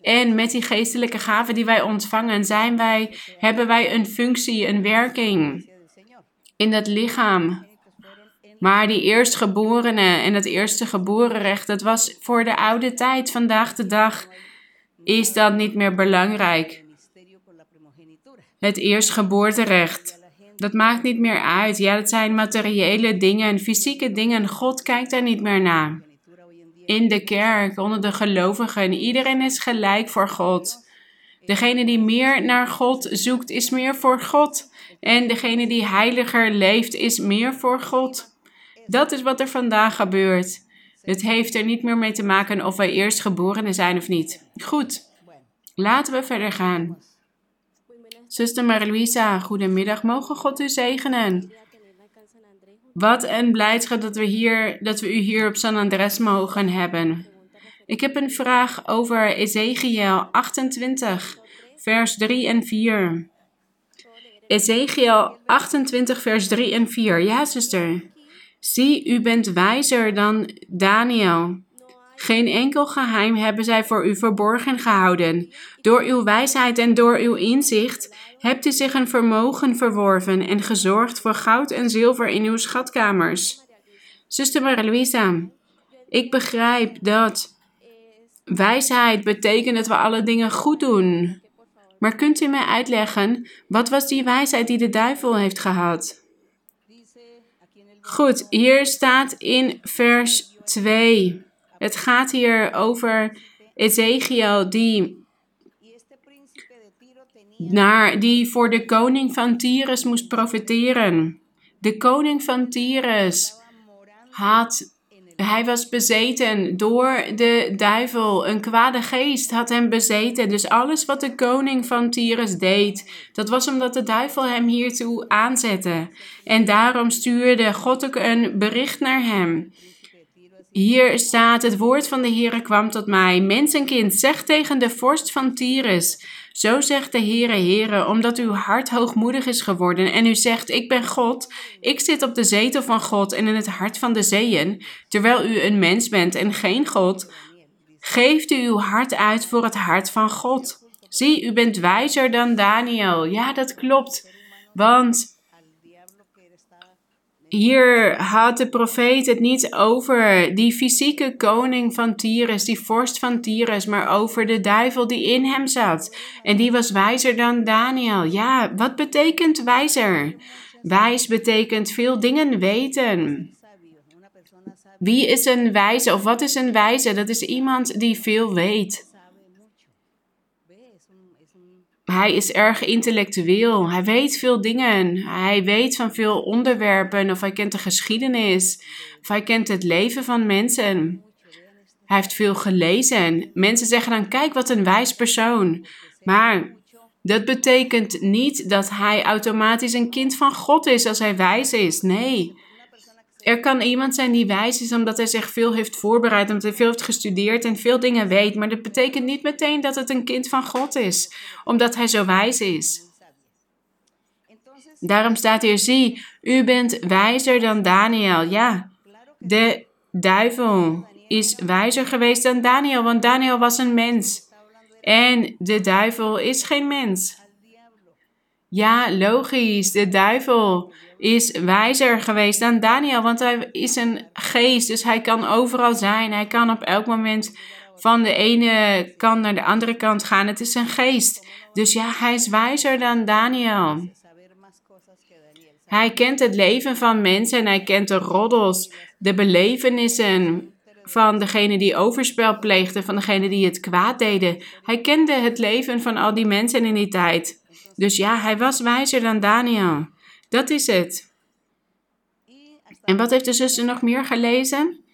En met die geestelijke gaven die wij ontvangen, zijn wij, hebben wij een functie, een werking in het lichaam. Maar die eerstgeborene en het eerste geborenrecht, dat was voor de oude tijd. Vandaag de dag is dat niet meer belangrijk. Het eerstgeboorterecht, dat maakt niet meer uit. Ja, dat zijn materiële dingen, fysieke dingen. God kijkt daar niet meer naar in de kerk, onder de gelovigen. Iedereen is gelijk voor God. Degene die meer naar God zoekt, is meer voor God. En degene die heiliger leeft, is meer voor God. Dat is wat er vandaag gebeurt. Het heeft er niet meer mee te maken of wij eerst geboren zijn of niet. Goed, laten we verder gaan. Zuster Marie-Louisa, goedemiddag. Mogen God u zegenen. Wat een blijdschap dat we, hier, dat we u hier op San Andres mogen hebben. Ik heb een vraag over Ezekiel 28, vers 3 en 4. Ezekiel 28, vers 3 en 4. Ja, zuster. Zie, u bent wijzer dan Daniel. Geen enkel geheim hebben zij voor u verborgen gehouden. Door uw wijsheid en door uw inzicht hebt u zich een vermogen verworven en gezorgd voor goud en zilver in uw schatkamers. Zuster Maria ik begrijp dat wijsheid betekent dat we alle dingen goed doen. Maar kunt u mij uitleggen, wat was die wijsheid die de duivel heeft gehad? Goed, hier staat in vers 2. Het gaat hier over Ezekiel die, naar, die voor de koning van Tyrus moest profiteren. De koning van Tyrus had hij was bezeten door de duivel. Een kwade geest had hem bezeten. Dus alles wat de koning van Tyrus deed, dat was omdat de duivel hem hiertoe aanzette. En daarom stuurde God ook een bericht naar hem Hier staat: Het woord van de Heere kwam tot mij. Mensenkind, zeg tegen de vorst van Tyrus. Zo zegt de Heere, Heere, omdat uw hart hoogmoedig is geworden en u zegt: Ik ben God, ik zit op de zetel van God en in het hart van de zeeën, terwijl u een mens bent en geen God. Geeft u uw hart uit voor het hart van God. Zie, u bent wijzer dan Daniel. Ja, dat klopt. Want hier had de profeet het niet over die fysieke koning van Tyrus, die vorst van Tyrus, maar over de duivel die in hem zat. En die was wijzer dan Daniel. Ja, wat betekent wijzer? Wijs betekent veel dingen weten. Wie is een wijze of wat is een wijze? Dat is iemand die veel weet. Hij is erg intellectueel. Hij weet veel dingen. Hij weet van veel onderwerpen. Of hij kent de geschiedenis. Of hij kent het leven van mensen. Hij heeft veel gelezen. Mensen zeggen dan: kijk wat een wijs persoon. Maar dat betekent niet dat hij automatisch een kind van God is als hij wijs is. Nee. Er kan iemand zijn die wijs is omdat hij zich veel heeft voorbereid, omdat hij veel heeft gestudeerd en veel dingen weet. Maar dat betekent niet meteen dat het een kind van God is, omdat hij zo wijs is. Daarom staat hier, zie, u bent wijzer dan Daniel. Ja, de duivel is wijzer geweest dan Daniel, want Daniel was een mens. En de duivel is geen mens. Ja, logisch. De duivel is wijzer geweest dan Daniel, want hij is een geest, dus hij kan overal zijn. Hij kan op elk moment van de ene kant naar de andere kant gaan. Het is een geest. Dus ja, hij is wijzer dan Daniel. Hij kent het leven van mensen en hij kent de roddels, de belevenissen van degene die overspel pleegden, van degene die het kwaad deden. Hij kende het leven van al die mensen in die tijd. Dus ja, hij was wijzer dan Daniel. Dat is het. En wat heeft de zuster nog meer gelezen?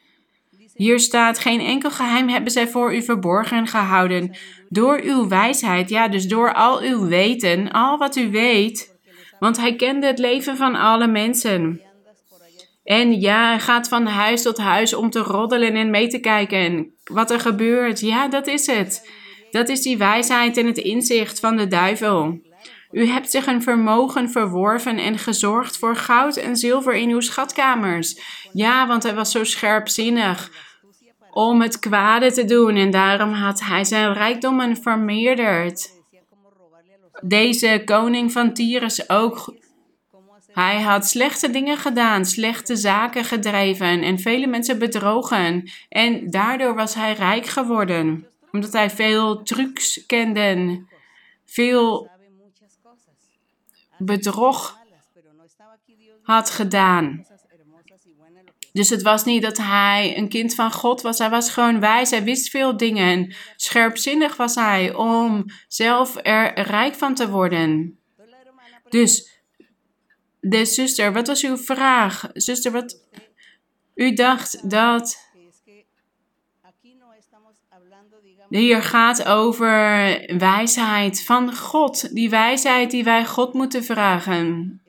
Hier staat: Geen enkel geheim hebben zij voor u verborgen gehouden. Door uw wijsheid, ja, dus door al uw weten, al wat u weet. Want hij kende het leven van alle mensen. En ja, hij gaat van huis tot huis om te roddelen en mee te kijken. Wat er gebeurt, ja, dat is het. Dat is die wijsheid en het inzicht van de duivel. U hebt zich een vermogen verworven en gezorgd voor goud en zilver in uw schatkamers. Ja, want hij was zo scherpzinnig om het kwade te doen en daarom had hij zijn rijkdommen vermeerderd. Deze koning van Tyrus ook. Hij had slechte dingen gedaan, slechte zaken gedreven en vele mensen bedrogen. En daardoor was hij rijk geworden, omdat hij veel trucs kende, veel bedrog had gedaan. Dus het was niet dat hij een kind van God was. Hij was gewoon wijs. Hij wist veel dingen. Scherpzinnig was hij om zelf er rijk van te worden. Dus, de zuster, wat was uw vraag? Zuster, wat. U dacht dat. Hier gaat over wijsheid van God. Die wijsheid die wij God moeten vragen.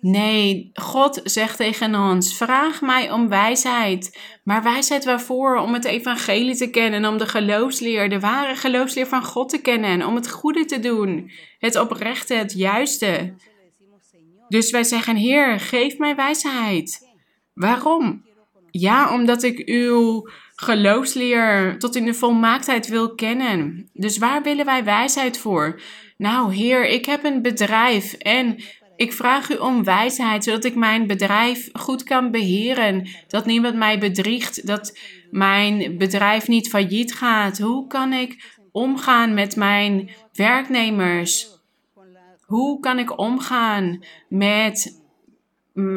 Nee, God zegt tegen ons: vraag mij om wijsheid. Maar wijsheid waarvoor? Om het evangelie te kennen, om de geloofsleer, de ware geloofsleer van God te kennen, om het goede te doen, het oprechte, het juiste. Dus wij zeggen: Heer, geef mij wijsheid. Waarom? Ja, omdat ik uw geloofsleer tot in de volmaaktheid wil kennen. Dus waar willen wij wijsheid voor? Nou, Heer, ik heb een bedrijf en ik vraag u om wijsheid, zodat ik mijn bedrijf goed kan beheren. Dat niemand mij bedriegt, dat mijn bedrijf niet failliet gaat. Hoe kan ik omgaan met mijn werknemers? Hoe kan ik omgaan met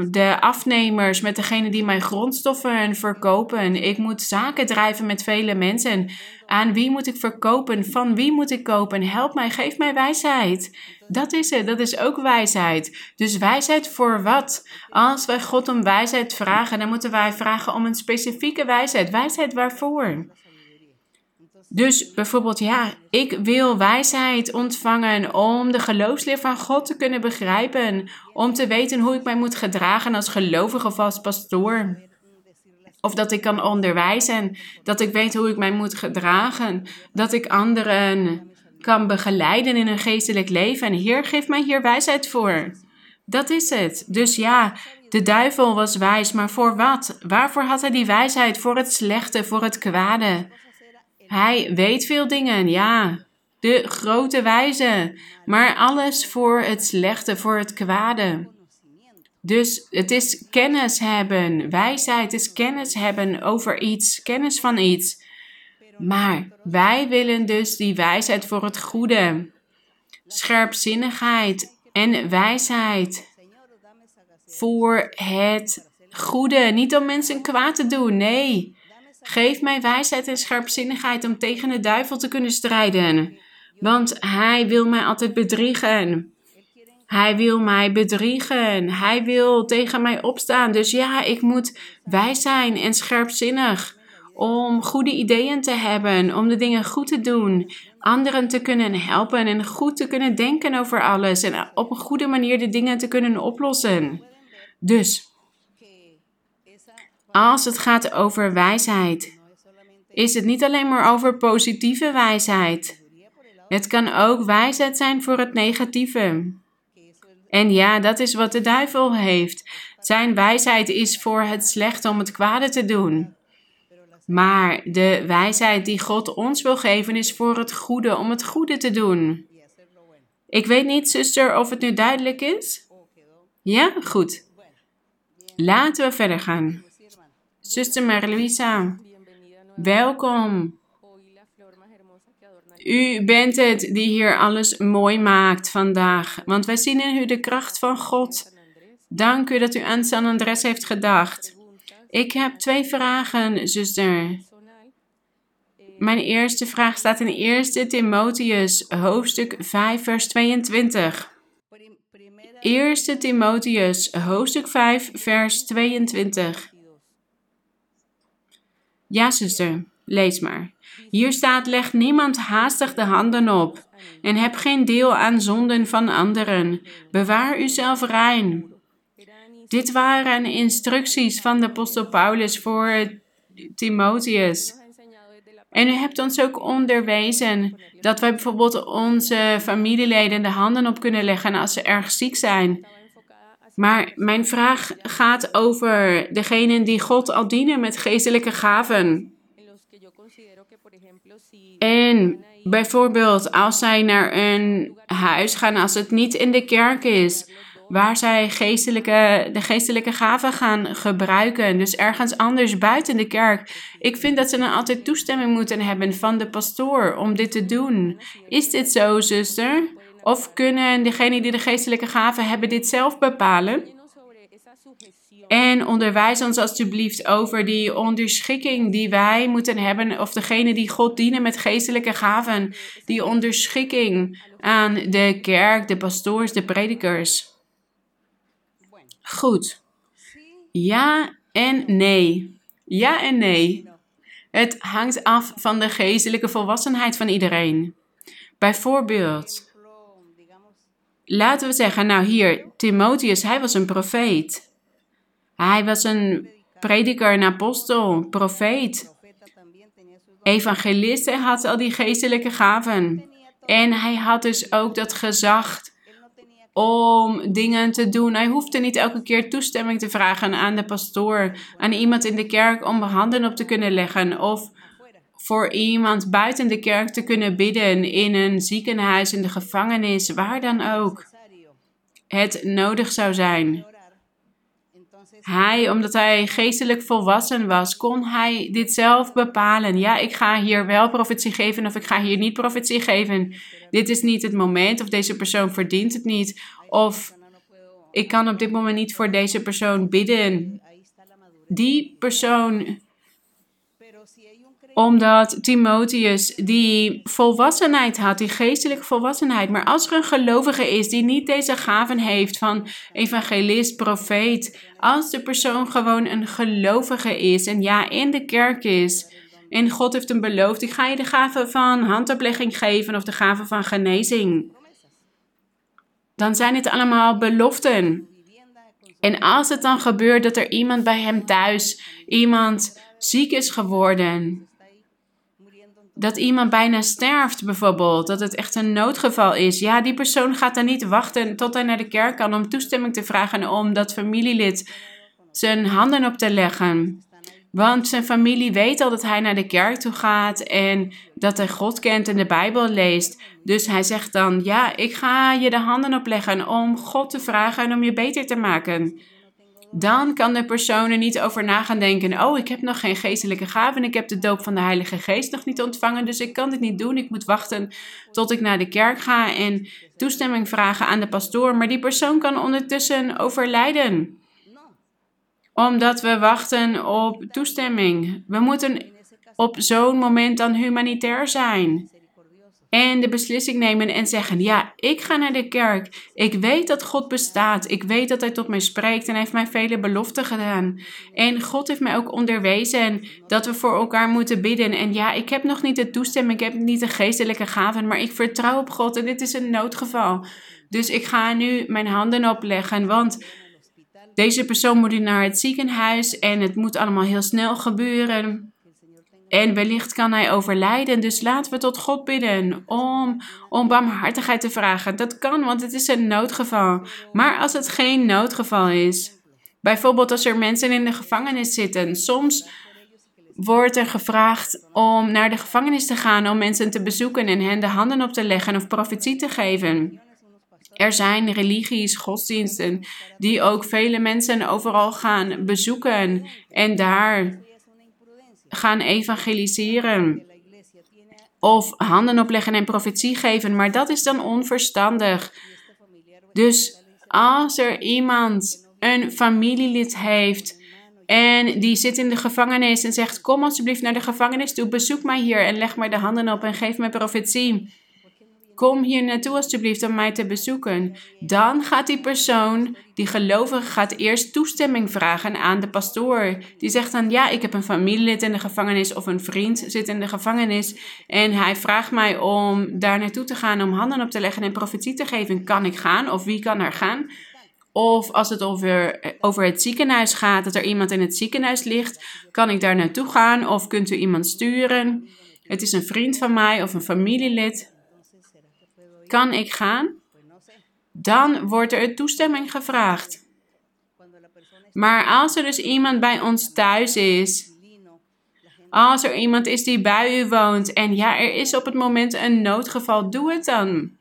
de afnemers, met degene die mijn grondstoffen verkopen. Ik moet zaken drijven met vele mensen. Aan wie moet ik verkopen? Van wie moet ik kopen? Help mij, geef mij wijsheid. Dat is het, dat is ook wijsheid. Dus wijsheid voor wat? Als wij God om wijsheid vragen, dan moeten wij vragen om een specifieke wijsheid. Wijsheid waarvoor? Dus bijvoorbeeld, ja, ik wil wijsheid ontvangen om de geloofsleer van God te kunnen begrijpen. Om te weten hoe ik mij moet gedragen als gelovige of als pastoor. Of dat ik kan onderwijzen, dat ik weet hoe ik mij moet gedragen, dat ik anderen kan begeleiden in een geestelijk leven. En Heer, geef mij hier wijsheid voor. Dat is het. Dus ja, de duivel was wijs, maar voor wat? Waarvoor had hij die wijsheid? Voor het slechte, voor het kwade. Hij weet veel dingen, ja. De grote wijze. Maar alles voor het slechte, voor het kwade. Dus het is kennis hebben. Wijsheid is kennis hebben over iets, kennis van iets. Maar wij willen dus die wijsheid voor het goede. Scherpzinnigheid en wijsheid voor het goede. Niet om mensen kwaad te doen, nee. Geef mij wijsheid en scherpzinnigheid om tegen de duivel te kunnen strijden. Want hij wil mij altijd bedriegen. Hij wil mij bedriegen. Hij wil tegen mij opstaan. Dus ja, ik moet wijs zijn en scherpzinnig. Om goede ideeën te hebben, om de dingen goed te doen, anderen te kunnen helpen en goed te kunnen denken over alles en op een goede manier de dingen te kunnen oplossen. Dus, als het gaat over wijsheid, is het niet alleen maar over positieve wijsheid. Het kan ook wijsheid zijn voor het negatieve. En ja, dat is wat de duivel heeft. Zijn wijsheid is voor het slechte om het kwade te doen. Maar de wijsheid die God ons wil geven is voor het goede, om het goede te doen. Ik weet niet, zuster, of het nu duidelijk is. Ja, goed. Laten we verder gaan. Zuster Marluisa, welkom. U bent het die hier alles mooi maakt vandaag, want wij zien in u de kracht van God. Dank u dat u aan San Andres heeft gedacht. Ik heb twee vragen, zuster. Mijn eerste vraag staat in 1 Timotheus, hoofdstuk 5, vers 22. 1 Timotheus, hoofdstuk 5, vers 22. Ja, zuster, lees maar. Hier staat: Leg niemand haastig de handen op en heb geen deel aan zonden van anderen. Bewaar uzelf rein. Dit waren instructies van de apostel Paulus voor Timotheus. En u hebt ons ook onderwezen dat wij bijvoorbeeld onze familieleden de handen op kunnen leggen als ze erg ziek zijn. Maar mijn vraag gaat over degenen die God al dienen met geestelijke gaven. En bijvoorbeeld als zij naar een huis gaan, als het niet in de kerk is, waar zij geestelijke, de geestelijke gaven gaan gebruiken. Dus ergens anders buiten de kerk. Ik vind dat ze dan altijd toestemming moeten hebben van de pastoor om dit te doen. Is dit zo, zuster? Of kunnen degenen die de geestelijke gaven hebben dit zelf bepalen? En onderwijs ons alstublieft over die onderschikking die wij moeten hebben, of degene die God dienen met geestelijke gaven, die onderschikking aan de kerk, de pastoors, de predikers. Goed. Ja en nee. Ja en nee. Het hangt af van de geestelijke volwassenheid van iedereen. Bijvoorbeeld, laten we zeggen, nou hier, Timotheus, hij was een profeet. Hij was een prediker, een apostel, profeet. Evangelist, hij had al die geestelijke gaven. En hij had dus ook dat gezag om dingen te doen. Hij hoefde niet elke keer toestemming te vragen aan de pastoor, aan iemand in de kerk om handen op te kunnen leggen of voor iemand buiten de kerk te kunnen bidden in een ziekenhuis, in de gevangenis, waar dan ook het nodig zou zijn. Hij, omdat hij geestelijk volwassen was, kon hij dit zelf bepalen. Ja, ik ga hier wel profetie geven of ik ga hier niet profetie geven. Dit is niet het moment of deze persoon verdient het niet. Of ik kan op dit moment niet voor deze persoon bidden. Die persoon omdat Timotheus die volwassenheid had, die geestelijke volwassenheid. Maar als er een gelovige is die niet deze gaven heeft van evangelist, profeet, als de persoon gewoon een gelovige is en ja, in de kerk is. En God heeft hem beloofd, ik ga je de gave van handoplegging geven of de gave van genezing. Dan zijn het allemaal beloften. En als het dan gebeurt dat er iemand bij hem thuis, iemand ziek is geworden, dat iemand bijna sterft bijvoorbeeld, dat het echt een noodgeval is. Ja, die persoon gaat dan niet wachten tot hij naar de kerk kan om toestemming te vragen om dat familielid zijn handen op te leggen. Want zijn familie weet al dat hij naar de kerk toe gaat en dat hij God kent en de Bijbel leest. Dus hij zegt dan: Ja, ik ga je de handen opleggen om God te vragen en om je beter te maken. Dan kan de persoon er niet over na gaan denken: Oh, ik heb nog geen geestelijke gaven. Ik heb de doop van de Heilige Geest nog niet ontvangen. Dus ik kan dit niet doen. Ik moet wachten tot ik naar de kerk ga en toestemming vragen aan de pastoor. Maar die persoon kan ondertussen overlijden omdat we wachten op toestemming. We moeten op zo'n moment dan humanitair zijn. En de beslissing nemen en zeggen: Ja, ik ga naar de kerk. Ik weet dat God bestaat. Ik weet dat Hij tot mij spreekt en heeft mij vele beloften gedaan. En God heeft mij ook onderwezen dat we voor elkaar moeten bidden. En ja, ik heb nog niet de toestemming, ik heb niet de geestelijke gaven, maar ik vertrouw op God en dit is een noodgeval. Dus ik ga nu mijn handen opleggen, want deze persoon moet naar het ziekenhuis en het moet allemaal heel snel gebeuren. En wellicht kan hij overlijden. Dus laten we tot God bidden om, om barmhartigheid te vragen. Dat kan, want het is een noodgeval. Maar als het geen noodgeval is, bijvoorbeeld als er mensen in de gevangenis zitten, soms wordt er gevraagd om naar de gevangenis te gaan om mensen te bezoeken en hen de handen op te leggen of profetie te geven. Er zijn religies, godsdiensten, die ook vele mensen overal gaan bezoeken en daar gaan evangeliseren. Of handen opleggen en profetie geven, maar dat is dan onverstandig. Dus als er iemand een familielid heeft en die zit in de gevangenis en zegt: Kom alsjeblieft naar de gevangenis toe, bezoek mij hier en leg mij de handen op en geef mij profetie kom hier naartoe alsjeblieft om mij te bezoeken. Dan gaat die persoon, die gelovige, gaat eerst toestemming vragen aan de pastoor. Die zegt dan, ja, ik heb een familielid in de gevangenis of een vriend zit in de gevangenis. En hij vraagt mij om daar naartoe te gaan, om handen op te leggen en profetie te geven. Kan ik gaan of wie kan er gaan? Of als het over, over het ziekenhuis gaat, dat er iemand in het ziekenhuis ligt, kan ik daar naartoe gaan of kunt u iemand sturen? Het is een vriend van mij of een familielid kan ik gaan? Dan wordt er toestemming gevraagd. Maar als er dus iemand bij ons thuis is, als er iemand is die bij u woont en ja, er is op het moment een noodgeval, doe het dan.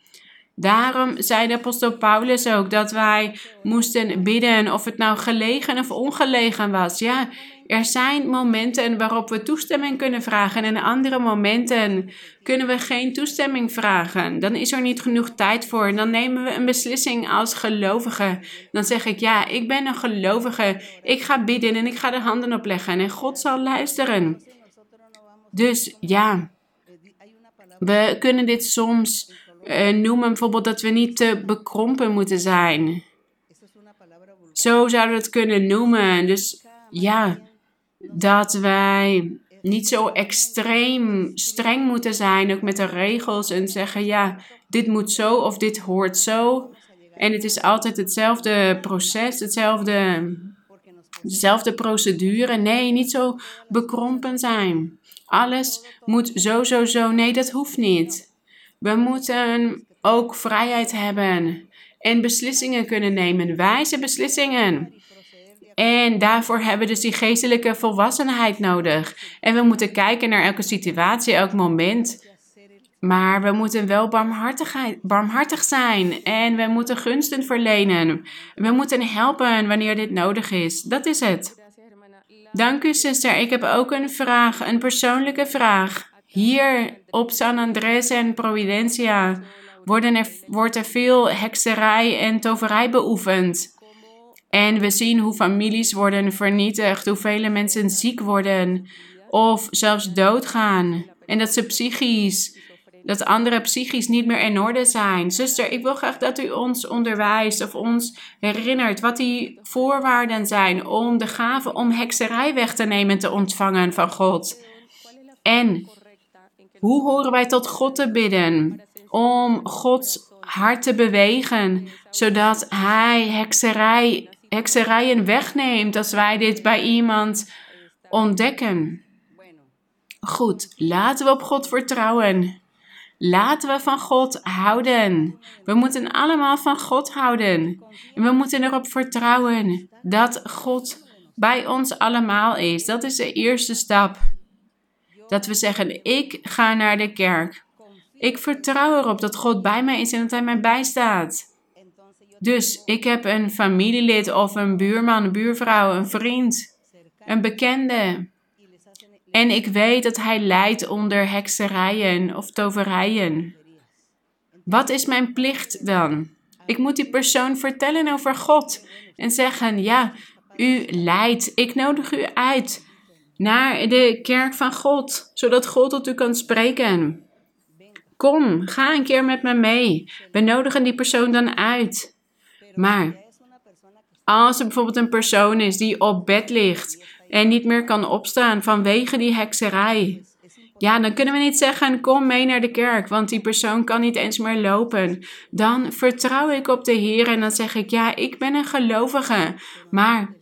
Daarom zei de apostel Paulus ook dat wij moesten bidden, of het nou gelegen of ongelegen was. Ja, er zijn momenten waarop we toestemming kunnen vragen en andere momenten kunnen we geen toestemming vragen. Dan is er niet genoeg tijd voor. Dan nemen we een beslissing als gelovige. Dan zeg ik ja, ik ben een gelovige. Ik ga bidden en ik ga de handen opleggen en God zal luisteren. Dus ja, we kunnen dit soms uh, noemen bijvoorbeeld dat we niet te bekrompen moeten zijn. Zo zouden we het kunnen noemen. Dus ja, dat wij niet zo extreem streng moeten zijn, ook met de regels en zeggen, ja, dit moet zo of dit hoort zo. En het is altijd hetzelfde proces, hetzelfde, dezelfde procedure. Nee, niet zo bekrompen zijn. Alles moet zo, zo, zo. Nee, dat hoeft niet. We moeten ook vrijheid hebben en beslissingen kunnen nemen, wijze beslissingen. En daarvoor hebben we dus die geestelijke volwassenheid nodig. En we moeten kijken naar elke situatie, elk moment. Maar we moeten wel barmhartig zijn en we moeten gunsten verlenen. We moeten helpen wanneer dit nodig is. Dat is het. Dank u, zuster. Ik heb ook een vraag, een persoonlijke vraag. Hier op San Andres en Providencia worden er, wordt er veel hekserij en toverij beoefend. En we zien hoe families worden vernietigd, hoe vele mensen ziek worden of zelfs doodgaan. En dat ze psychisch, dat andere psychisch niet meer in orde zijn. Zuster, ik wil graag dat u ons onderwijst of ons herinnert wat die voorwaarden zijn om de gave om hekserij weg te nemen en te ontvangen van God. En hoe horen wij tot God te bidden? Om Gods hart te bewegen, zodat Hij hekserij hekserijen wegneemt als wij dit bij iemand ontdekken. Goed, laten we op God vertrouwen. Laten we van God houden. We moeten allemaal van God houden. En we moeten erop vertrouwen dat God bij ons allemaal is. Dat is de eerste stap. Dat we zeggen: Ik ga naar de kerk. Ik vertrouw erop dat God bij mij is en dat Hij mij bijstaat. Dus ik heb een familielid of een buurman, een buurvrouw, een vriend, een bekende. En ik weet dat hij lijdt onder hekserijen of toverijen. Wat is mijn plicht dan? Ik moet die persoon vertellen over God en zeggen: Ja, u lijdt. Ik nodig u uit naar de kerk van God, zodat God tot u kan spreken. Kom, ga een keer met me mee. We nodigen die persoon dan uit. Maar als er bijvoorbeeld een persoon is die op bed ligt en niet meer kan opstaan vanwege die hekserij. Ja, dan kunnen we niet zeggen: kom mee naar de kerk, want die persoon kan niet eens meer lopen. Dan vertrouw ik op de Heer en dan zeg ik: ja, ik ben een gelovige, maar.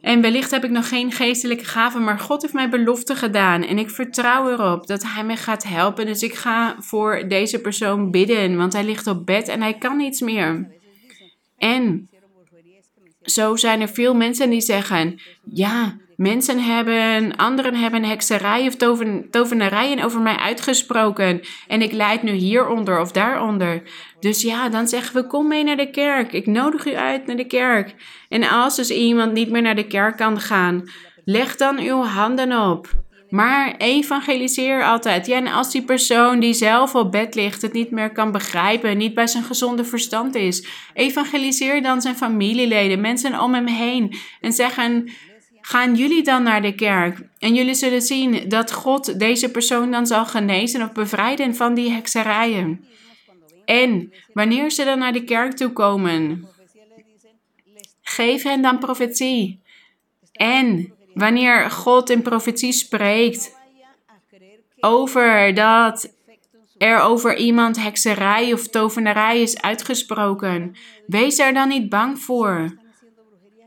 En wellicht heb ik nog geen geestelijke gaven, maar God heeft mij belofte gedaan en ik vertrouw erop dat Hij me gaat helpen. Dus ik ga voor deze persoon bidden, want hij ligt op bed en hij kan niets meer. En zo zijn er veel mensen die zeggen: ja, mensen hebben, anderen hebben hekserij of toven, tovenarijen over mij uitgesproken. En ik leid nu hieronder of daaronder. Dus ja, dan zeggen we: kom mee naar de kerk. Ik nodig u uit naar de kerk. En als dus iemand niet meer naar de kerk kan gaan, leg dan uw handen op. Maar evangeliseer altijd. Ja, en als die persoon die zelf op bed ligt het niet meer kan begrijpen, niet bij zijn gezonde verstand is, evangeliseer dan zijn familieleden, mensen om hem heen en zeggen: Gaan jullie dan naar de kerk? En jullie zullen zien dat God deze persoon dan zal genezen of bevrijden van die hekserijen. En wanneer ze dan naar de kerk toe komen, geef hen dan profetie. En Wanneer God in profetie spreekt over dat er over iemand hekserij of tovenarij is uitgesproken, wees er dan niet bang voor.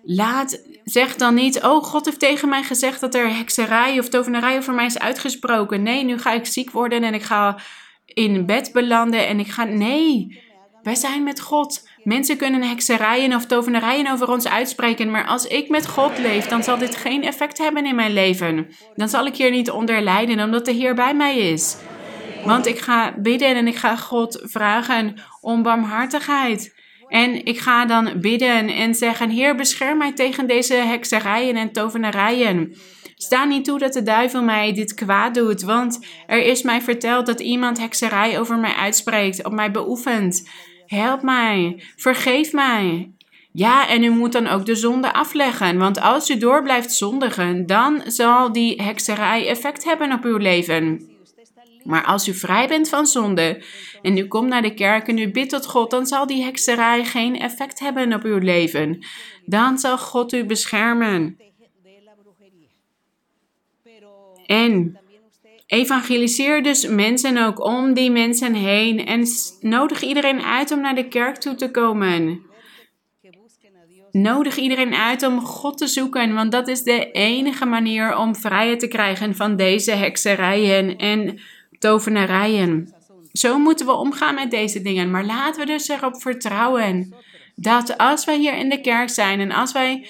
Laat, zeg dan niet, oh God heeft tegen mij gezegd dat er hekserij of tovenarij over mij is uitgesproken. Nee, nu ga ik ziek worden en ik ga in bed belanden en ik ga, nee, wij zijn met God. Mensen kunnen hekserijen of tovenarijen over ons uitspreken, maar als ik met God leef, dan zal dit geen effect hebben in mijn leven. Dan zal ik hier niet onder lijden, omdat de Heer bij mij is. Want ik ga bidden en ik ga God vragen om barmhartigheid. En ik ga dan bidden en zeggen: Heer, bescherm mij tegen deze hekserijen en tovenarijen. Sta niet toe dat de duivel mij dit kwaad doet, want er is mij verteld dat iemand hekserij over mij uitspreekt, op mij beoefent. Help mij, vergeef mij. Ja, en u moet dan ook de zonde afleggen, want als u door blijft zondigen, dan zal die hekserij effect hebben op uw leven. Maar als u vrij bent van zonde en u komt naar de kerk en u bidt tot God, dan zal die hekserij geen effect hebben op uw leven. Dan zal God u beschermen. En Evangeliseer dus mensen ook om die mensen heen en nodig iedereen uit om naar de kerk toe te komen. Nodig iedereen uit om God te zoeken, want dat is de enige manier om vrijheid te krijgen van deze hekserijen en tovenarijen. Zo moeten we omgaan met deze dingen, maar laten we dus erop vertrouwen dat als wij hier in de kerk zijn en als wij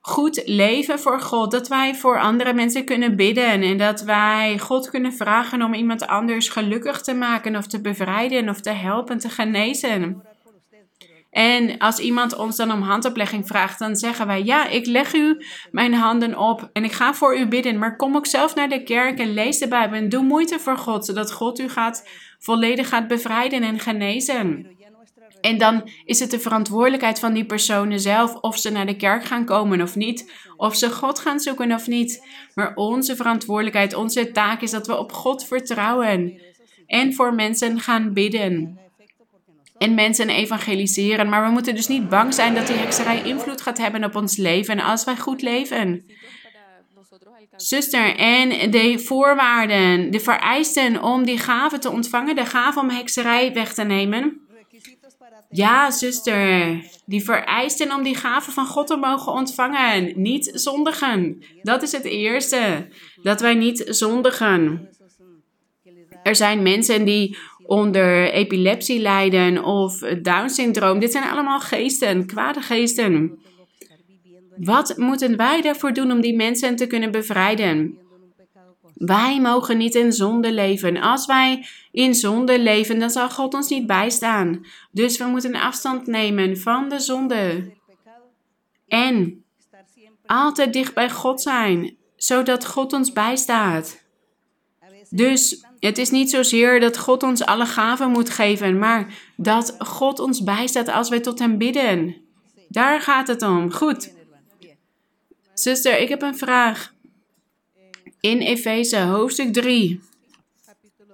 goed leven voor God. Dat wij voor andere mensen kunnen bidden en dat wij God kunnen vragen om iemand anders gelukkig te maken of te bevrijden of te helpen, te genezen. En als iemand ons dan om handoplegging vraagt, dan zeggen wij: Ja, ik leg u mijn handen op en ik ga voor u bidden. Maar kom ook zelf naar de kerk en lees de Bijbel en doe moeite voor God, zodat God u gaat, volledig gaat bevrijden en genezen. En dan is het de verantwoordelijkheid van die personen zelf of ze naar de kerk gaan komen of niet, of ze God gaan zoeken of niet. Maar onze verantwoordelijkheid, onze taak is dat we op God vertrouwen en voor mensen gaan bidden. En mensen evangeliseren. Maar we moeten dus niet bang zijn dat die hekserij invloed gaat hebben op ons leven als wij goed leven. Zuster, en de voorwaarden, de vereisten om die gave te ontvangen, de gave om hekserij weg te nemen. Ja, zuster, die vereisten om die gave van God te mogen ontvangen. Niet zondigen. Dat is het eerste. Dat wij niet zondigen. Er zijn mensen die onder epilepsie lijden of Down-syndroom. Dit zijn allemaal geesten, kwade geesten. Wat moeten wij daarvoor doen om die mensen te kunnen bevrijden? Wij mogen niet in zonde leven. Als wij in zonde leven, dan zal God ons niet bijstaan. Dus we moeten afstand nemen van de zonde. En altijd dicht bij God zijn, zodat God ons bijstaat. Dus het is niet zozeer dat God ons alle gaven moet geven, maar dat God ons bijstaat als wij tot Hem bidden. Daar gaat het om. Goed. Zuster, ik heb een vraag. In Efeze hoofdstuk 3,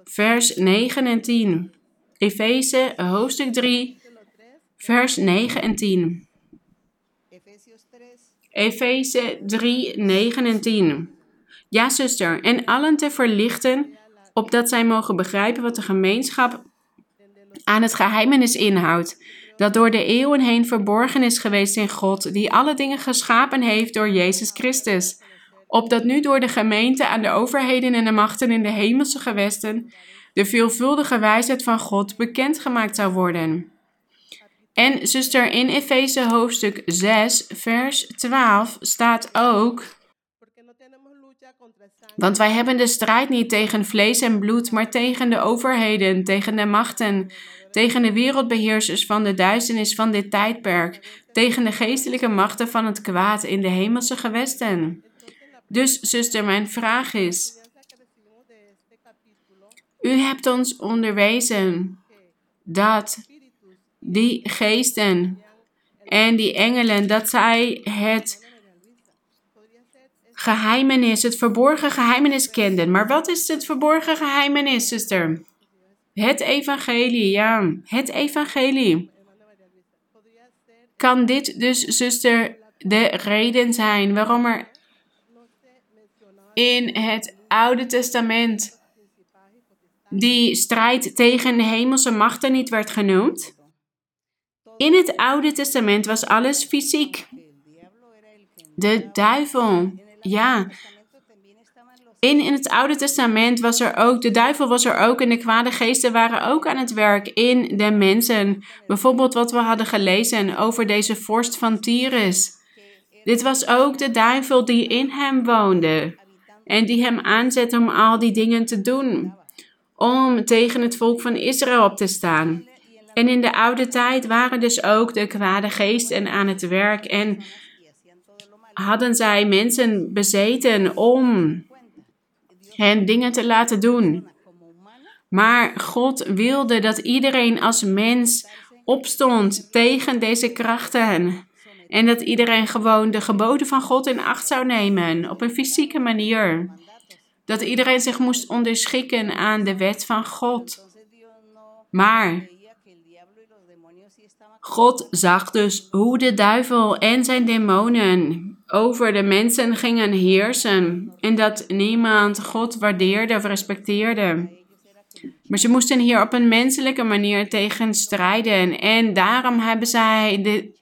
vers 9 en 10. Efeze hoofdstuk 3, vers 9 en 10. Efeze 3, 9 en 10. Ja, zuster, en allen te verlichten, opdat zij mogen begrijpen wat de gemeenschap aan het geheimenis inhoudt, dat door de eeuwen heen verborgen is geweest in God, die alle dingen geschapen heeft door Jezus Christus opdat nu door de gemeente aan de overheden en de machten in de hemelse gewesten de veelvuldige wijsheid van God bekendgemaakt zou worden. En zuster, in Efeze hoofdstuk 6, vers 12 staat ook. Want wij hebben de strijd niet tegen vlees en bloed, maar tegen de overheden, tegen de machten, tegen de wereldbeheersers van de duisternis van dit tijdperk, tegen de geestelijke machten van het kwaad in de hemelse gewesten. Dus, zuster, mijn vraag is: U hebt ons onderwezen dat die geesten en die engelen, dat zij het geheimenis, het verborgen geheimenis kenden. Maar wat is het verborgen geheimenis, zuster? Het evangelie, ja, het evangelie. Kan dit dus, zuster, de reden zijn waarom er in het Oude Testament die strijd tegen de hemelse machten niet werd genoemd? In het Oude Testament was alles fysiek. De duivel, ja. In, in het Oude Testament was er ook, de duivel was er ook en de kwade geesten waren ook aan het werk in de mensen. Bijvoorbeeld wat we hadden gelezen over deze vorst van Tyrus. Dit was ook de duivel die in hem woonde en die hem aanzet om al die dingen te doen. Om tegen het volk van Israël op te staan. En in de oude tijd waren dus ook de kwade geesten aan het werk en hadden zij mensen bezeten om hen dingen te laten doen. Maar God wilde dat iedereen als mens opstond tegen deze krachten. En dat iedereen gewoon de geboden van God in acht zou nemen op een fysieke manier. Dat iedereen zich moest onderschikken aan de wet van God. Maar God zag dus hoe de duivel en zijn demonen over de mensen gingen heersen en dat niemand God waardeerde of respecteerde. Maar ze moesten hier op een menselijke manier tegen strijden en daarom hebben zij de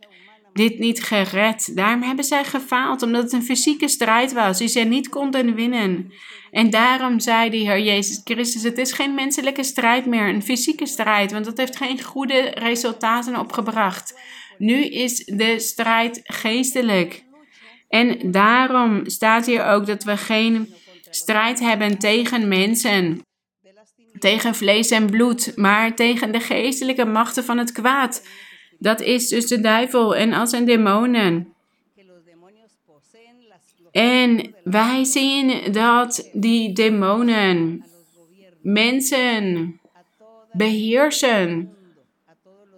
dit niet gered. Daarom hebben zij gefaald, omdat het een fysieke strijd was die ze niet konden winnen. En daarom zei de Heer Jezus Christus: Het is geen menselijke strijd meer, een fysieke strijd, want dat heeft geen goede resultaten opgebracht. Nu is de strijd geestelijk. En daarom staat hier ook dat we geen strijd hebben tegen mensen, tegen vlees en bloed, maar tegen de geestelijke machten van het kwaad dat is dus de duivel en al zijn demonen. En wij zien dat die demonen mensen beheersen.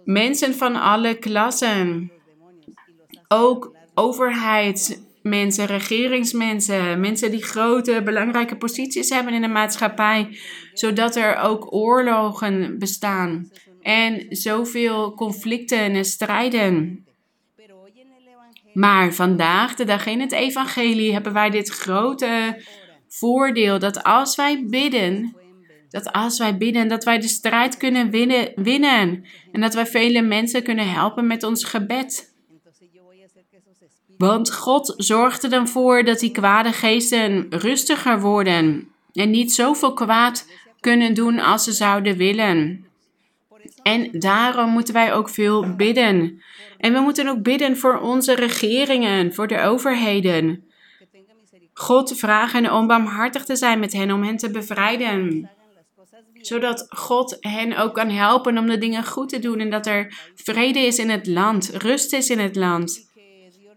Mensen van alle klassen. Ook overheidsmensen, regeringsmensen, mensen die grote, belangrijke posities hebben in de maatschappij, zodat er ook oorlogen bestaan en zoveel conflicten en strijden. Maar vandaag, de dag in het evangelie, hebben wij dit grote voordeel dat als wij bidden, Dat als wij bidden, dat wij de strijd kunnen winnen, winnen. En dat wij vele mensen kunnen helpen met ons gebed. Want God zorgt er dan voor dat die kwade geesten rustiger worden. En niet zoveel kwaad kunnen doen als ze zouden willen. En daarom moeten wij ook veel bidden. En we moeten ook bidden voor onze regeringen, voor de overheden. God vragen om barmhartig te zijn met hen, om hen te bevrijden. Zodat God hen ook kan helpen om de dingen goed te doen en dat er vrede is in het land, rust is in het land.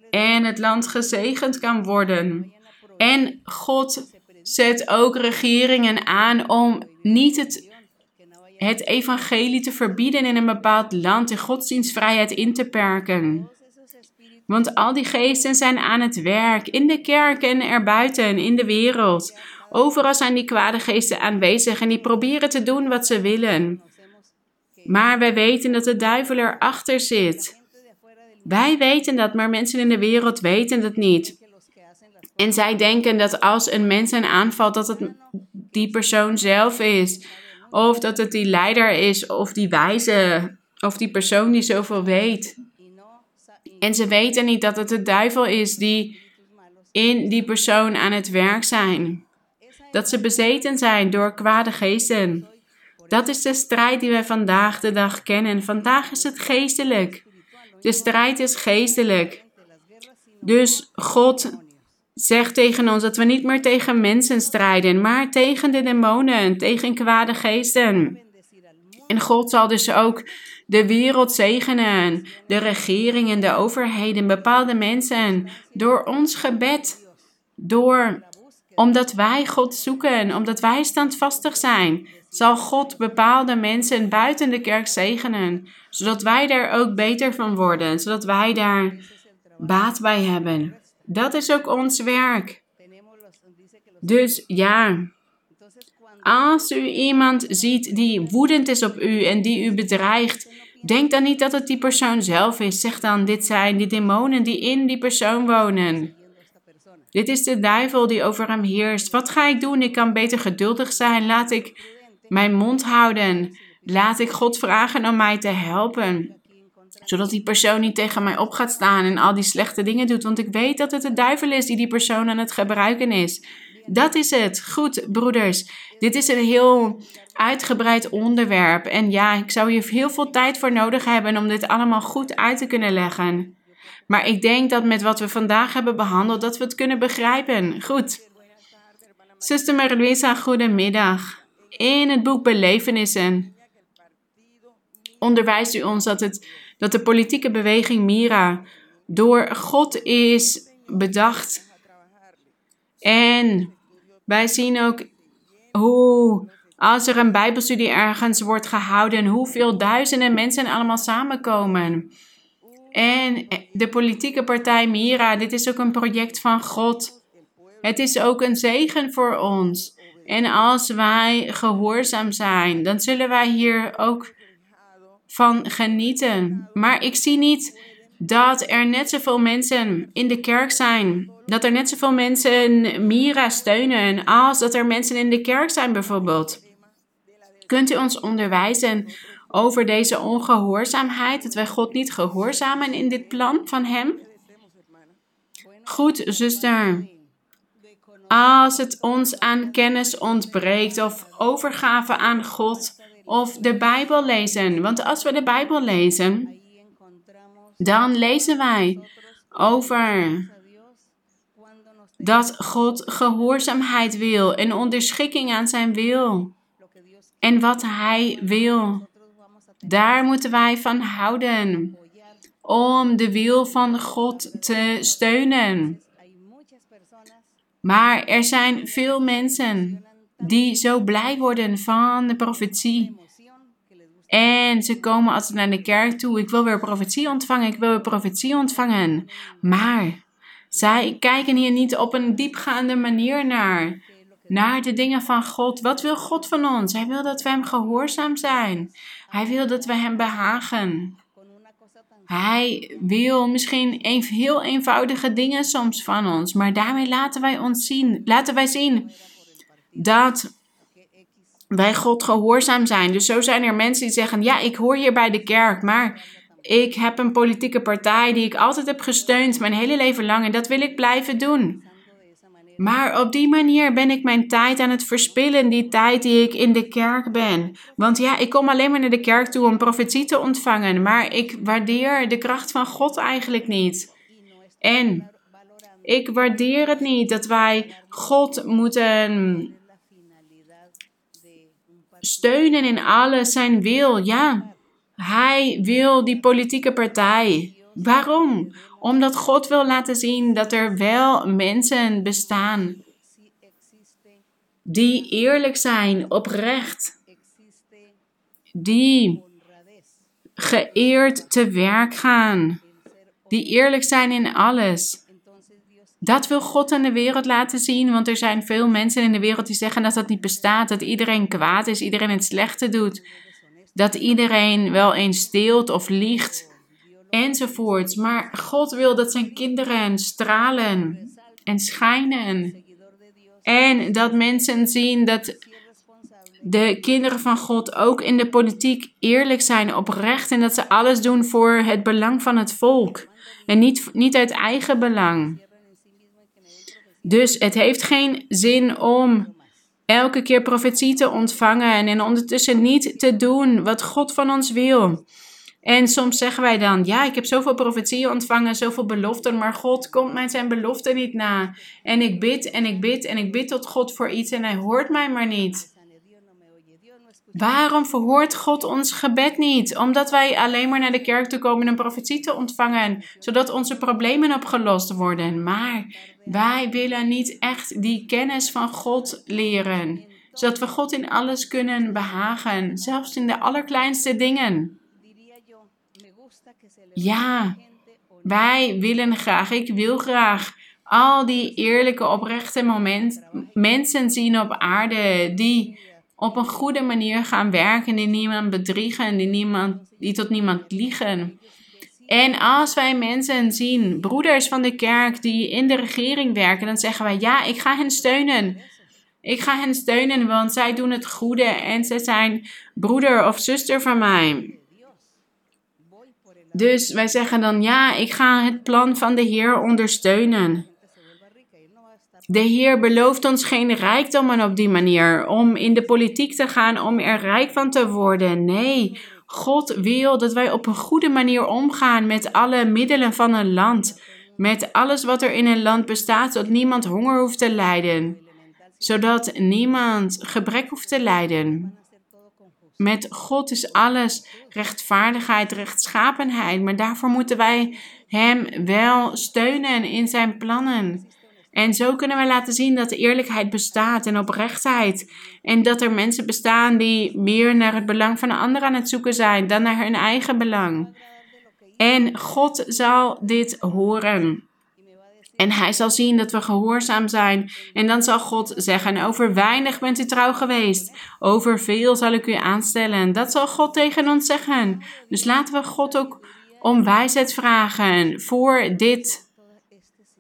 En het land gezegend kan worden. En God zet ook regeringen aan om niet het, het evangelie te verbieden in een bepaald land en godsdienstvrijheid in te perken. Want al die geesten zijn aan het werk, in de kerk en erbuiten, in de wereld. Overal zijn die kwade geesten aanwezig en die proberen te doen wat ze willen. Maar wij weten dat de duivel erachter zit. Wij weten dat, maar mensen in de wereld weten dat niet. En zij denken dat als een mens hen aanvalt, dat het die persoon zelf is. Of dat het die leider is, of die wijze, of die persoon die zoveel weet. En ze weten niet dat het de duivel is die in die persoon aan het werk zijn. Dat ze bezeten zijn door kwade geesten. Dat is de strijd die wij vandaag de dag kennen. Vandaag is het geestelijk. De strijd is geestelijk. Dus God zegt tegen ons dat we niet meer tegen mensen strijden, maar tegen de demonen, tegen kwade geesten. En God zal dus ook de wereld zegenen, de regeringen, de overheden, bepaalde mensen, door ons gebed, door omdat wij God zoeken, omdat wij standvastig zijn, zal God bepaalde mensen buiten de kerk zegenen, zodat wij daar ook beter van worden, zodat wij daar baat bij hebben. Dat is ook ons werk. Dus ja, als u iemand ziet die woedend is op u en die u bedreigt, denk dan niet dat het die persoon zelf is. Zeg dan, dit zijn die demonen die in die persoon wonen. Dit is de duivel die over hem heerst. Wat ga ik doen? Ik kan beter geduldig zijn. Laat ik mijn mond houden. Laat ik God vragen om mij te helpen zodat die persoon niet tegen mij op gaat staan en al die slechte dingen doet. Want ik weet dat het de duivel is die die persoon aan het gebruiken is. Dat is het. Goed, broeders. Dit is een heel uitgebreid onderwerp. En ja, ik zou hier heel veel tijd voor nodig hebben om dit allemaal goed uit te kunnen leggen. Maar ik denk dat met wat we vandaag hebben behandeld, dat we het kunnen begrijpen. Goed. Zuster Maria goedemiddag. In het boek Belevenissen onderwijst u ons dat, het, dat de politieke beweging Mira door God is bedacht. En wij zien ook hoe als er een Bijbelstudie ergens wordt gehouden, hoeveel duizenden mensen allemaal samenkomen. En de politieke partij Mira, dit is ook een project van God. Het is ook een zegen voor ons. En als wij gehoorzaam zijn, dan zullen wij hier ook van genieten. Maar ik zie niet dat er net zoveel mensen in de kerk zijn. Dat er net zoveel mensen Mira steunen als dat er mensen in de kerk zijn bijvoorbeeld. Kunt u ons onderwijzen over deze ongehoorzaamheid? Dat wij God niet gehoorzamen in dit plan van Hem? Goed, zuster. Als het ons aan kennis ontbreekt of overgave aan God, of de Bijbel lezen. Want als we de Bijbel lezen, dan lezen wij over dat God gehoorzaamheid wil en onderschikking aan zijn wil. En wat Hij wil, daar moeten wij van houden. Om de wil van God te steunen. Maar er zijn veel mensen die zo blij worden van de profetie. En ze komen altijd naar de kerk toe. Ik wil weer profetie ontvangen. Ik wil weer profetie ontvangen. Maar zij kijken hier niet op een diepgaande manier naar. Naar de dingen van God. Wat wil God van ons? Hij wil dat we hem gehoorzaam zijn. Hij wil dat we hem behagen. Hij wil misschien heel eenvoudige dingen soms van ons. Maar daarmee laten wij ons zien. Laten wij zien dat wij God gehoorzaam zijn. Dus zo zijn er mensen die zeggen: Ja, ik hoor hier bij de kerk, maar ik heb een politieke partij die ik altijd heb gesteund, mijn hele leven lang, en dat wil ik blijven doen. Maar op die manier ben ik mijn tijd aan het verspillen, die tijd die ik in de kerk ben. Want ja, ik kom alleen maar naar de kerk toe om profetie te ontvangen, maar ik waardeer de kracht van God eigenlijk niet. En ik waardeer het niet dat wij God moeten steunen in alles zijn wil. Ja, hij wil die politieke partij. Waarom? Omdat God wil laten zien dat er wel mensen bestaan die eerlijk zijn, oprecht, die geëerd te werk gaan, die eerlijk zijn in alles. Dat wil God aan de wereld laten zien, want er zijn veel mensen in de wereld die zeggen dat dat niet bestaat, dat iedereen kwaad is, iedereen het slechte doet, dat iedereen wel eens steelt of liegt enzovoorts. Maar God wil dat zijn kinderen stralen en schijnen. En dat mensen zien dat de kinderen van God ook in de politiek eerlijk zijn, oprecht en dat ze alles doen voor het belang van het volk en niet, niet uit eigen belang. Dus het heeft geen zin om elke keer profetie te ontvangen en ondertussen niet te doen wat God van ons wil. En soms zeggen wij dan, ja, ik heb zoveel profetieën ontvangen, zoveel beloften, maar God komt mij zijn beloften niet na. En ik bid en ik bid en ik bid tot God voor iets en hij hoort mij maar niet. Waarom verhoort God ons gebed niet? Omdat wij alleen maar naar de kerk toe komen een profetie te ontvangen, zodat onze problemen opgelost worden. Maar wij willen niet echt die kennis van God leren, zodat we God in alles kunnen behagen, zelfs in de allerkleinste dingen. Ja, wij willen graag, ik wil graag al die eerlijke, oprechte moment, mensen zien op aarde die op een goede manier gaan werken, die niemand bedriegen, die, niemand, die tot niemand liegen. En als wij mensen zien, broeders van de kerk die in de regering werken, dan zeggen wij: ja, ik ga hen steunen. Ik ga hen steunen, want zij doen het goede en ze zijn broeder of zuster van mij. Dus wij zeggen dan: ja, ik ga het plan van de Heer ondersteunen. De Heer belooft ons geen rijkdommen op die manier, om in de politiek te gaan, om er rijk van te worden. Nee, God wil dat wij op een goede manier omgaan met alle middelen van een land, met alles wat er in een land bestaat, zodat niemand honger hoeft te lijden, zodat niemand gebrek hoeft te lijden. Met God is alles rechtvaardigheid, rechtschapenheid, maar daarvoor moeten wij Hem wel steunen in Zijn plannen. En zo kunnen we laten zien dat eerlijkheid bestaat en oprechtheid. En dat er mensen bestaan die meer naar het belang van een ander aan het zoeken zijn dan naar hun eigen belang. En God zal dit horen. En hij zal zien dat we gehoorzaam zijn. En dan zal God zeggen: Over weinig bent u trouw geweest. Over veel zal ik u aanstellen. Dat zal God tegen ons zeggen. Dus laten we God ook om wijsheid vragen voor dit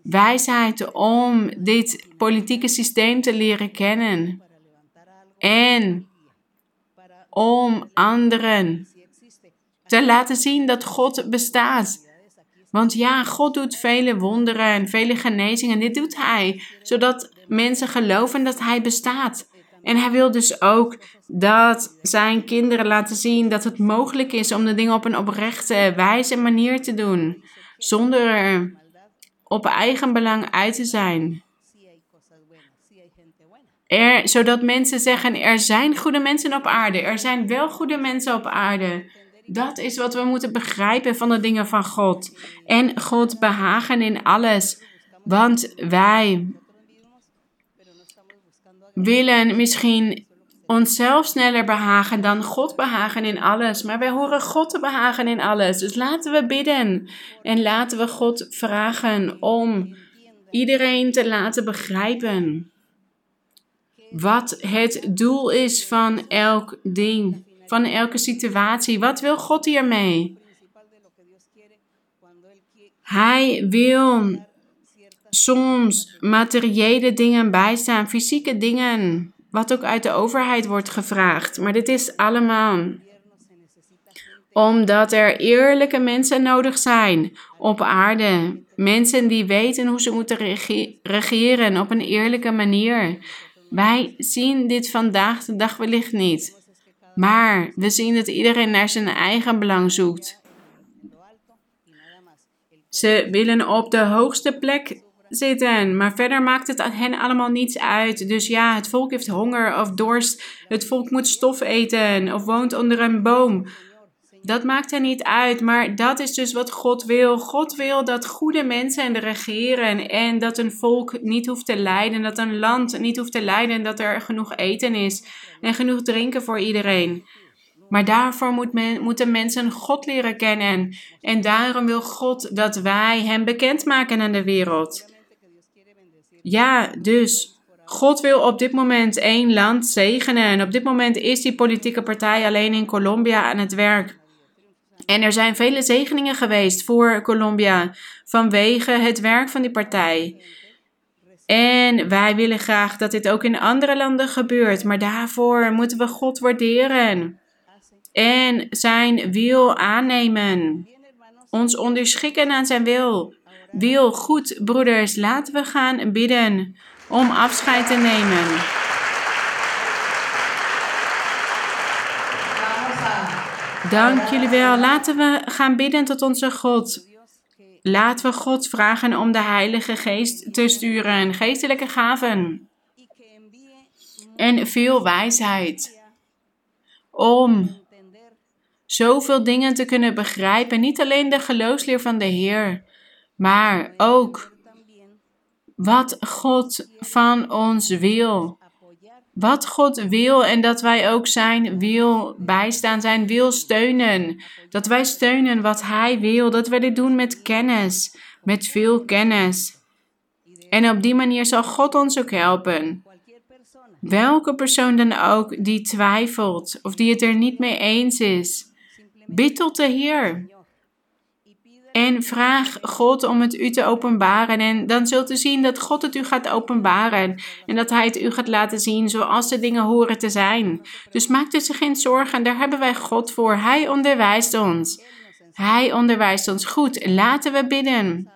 wijsheid om dit politieke systeem te leren kennen. En om anderen te laten zien dat God bestaat. Want ja, God doet vele wonderen en vele genezingen. Dit doet Hij, zodat mensen geloven dat Hij bestaat. En Hij wil dus ook dat zijn kinderen laten zien dat het mogelijk is om de dingen op een oprechte, wijze manier te doen. Zonder op eigen belang uit te zijn. Zodat mensen zeggen: er zijn goede mensen op aarde. Er zijn wel goede mensen op aarde. Dat is wat we moeten begrijpen van de dingen van God. En God behagen in alles. Want wij willen misschien onszelf sneller behagen dan God behagen in alles. Maar wij horen God te behagen in alles. Dus laten we bidden en laten we God vragen om iedereen te laten begrijpen wat het doel is van elk ding, van elke situatie. Wat wil God hiermee? Hij wil soms materiële dingen bijstaan, fysieke dingen wat ook uit de overheid wordt gevraagd. Maar dit is allemaal omdat er eerlijke mensen nodig zijn op aarde. Mensen die weten hoe ze moeten regeren op een eerlijke manier. Wij zien dit vandaag de dag wellicht niet. Maar we zien dat iedereen naar zijn eigen belang zoekt. Ze willen op de hoogste plek zitten, maar verder maakt het hen allemaal niets uit. Dus ja, het volk heeft honger of dorst, het volk moet stof eten of woont onder een boom. Dat maakt er niet uit, maar dat is dus wat God wil. God wil dat goede mensen regeren en dat een volk niet hoeft te lijden, dat een land niet hoeft te lijden, dat er genoeg eten is en genoeg drinken voor iedereen. Maar daarvoor moet men, moeten mensen God leren kennen. En daarom wil God dat wij Hem bekendmaken aan de wereld. Ja, dus God wil op dit moment één land zegenen. En op dit moment is die politieke partij alleen in Colombia aan het werk. En er zijn vele zegeningen geweest voor Colombia vanwege het werk van die partij. En wij willen graag dat dit ook in andere landen gebeurt, maar daarvoor moeten we God waarderen en zijn wil aannemen. Ons onderschikken aan zijn wil. Wil goed, broeders, laten we gaan bidden om afscheid te nemen. Dank jullie wel. Laten we gaan bidden tot onze God. Laten we God vragen om de Heilige Geest te sturen, geestelijke gaven en veel wijsheid om zoveel dingen te kunnen begrijpen. Niet alleen de geloofsleer van de Heer, maar ook wat God van ons wil. Wat God wil en dat wij ook zijn wil bijstaan, zijn wil steunen. Dat wij steunen wat Hij wil, dat wij dit doen met kennis, met veel kennis. En op die manier zal God ons ook helpen. Welke persoon dan ook die twijfelt of die het er niet mee eens is, bid tot de Heer. En vraag God om het u te openbaren. En dan zult u zien dat God het u gaat openbaren. En dat Hij het u gaat laten zien zoals de dingen horen te zijn. Dus maak er zich geen zorgen. Daar hebben wij God voor. Hij onderwijst ons. Hij onderwijst ons. Goed, laten we bidden.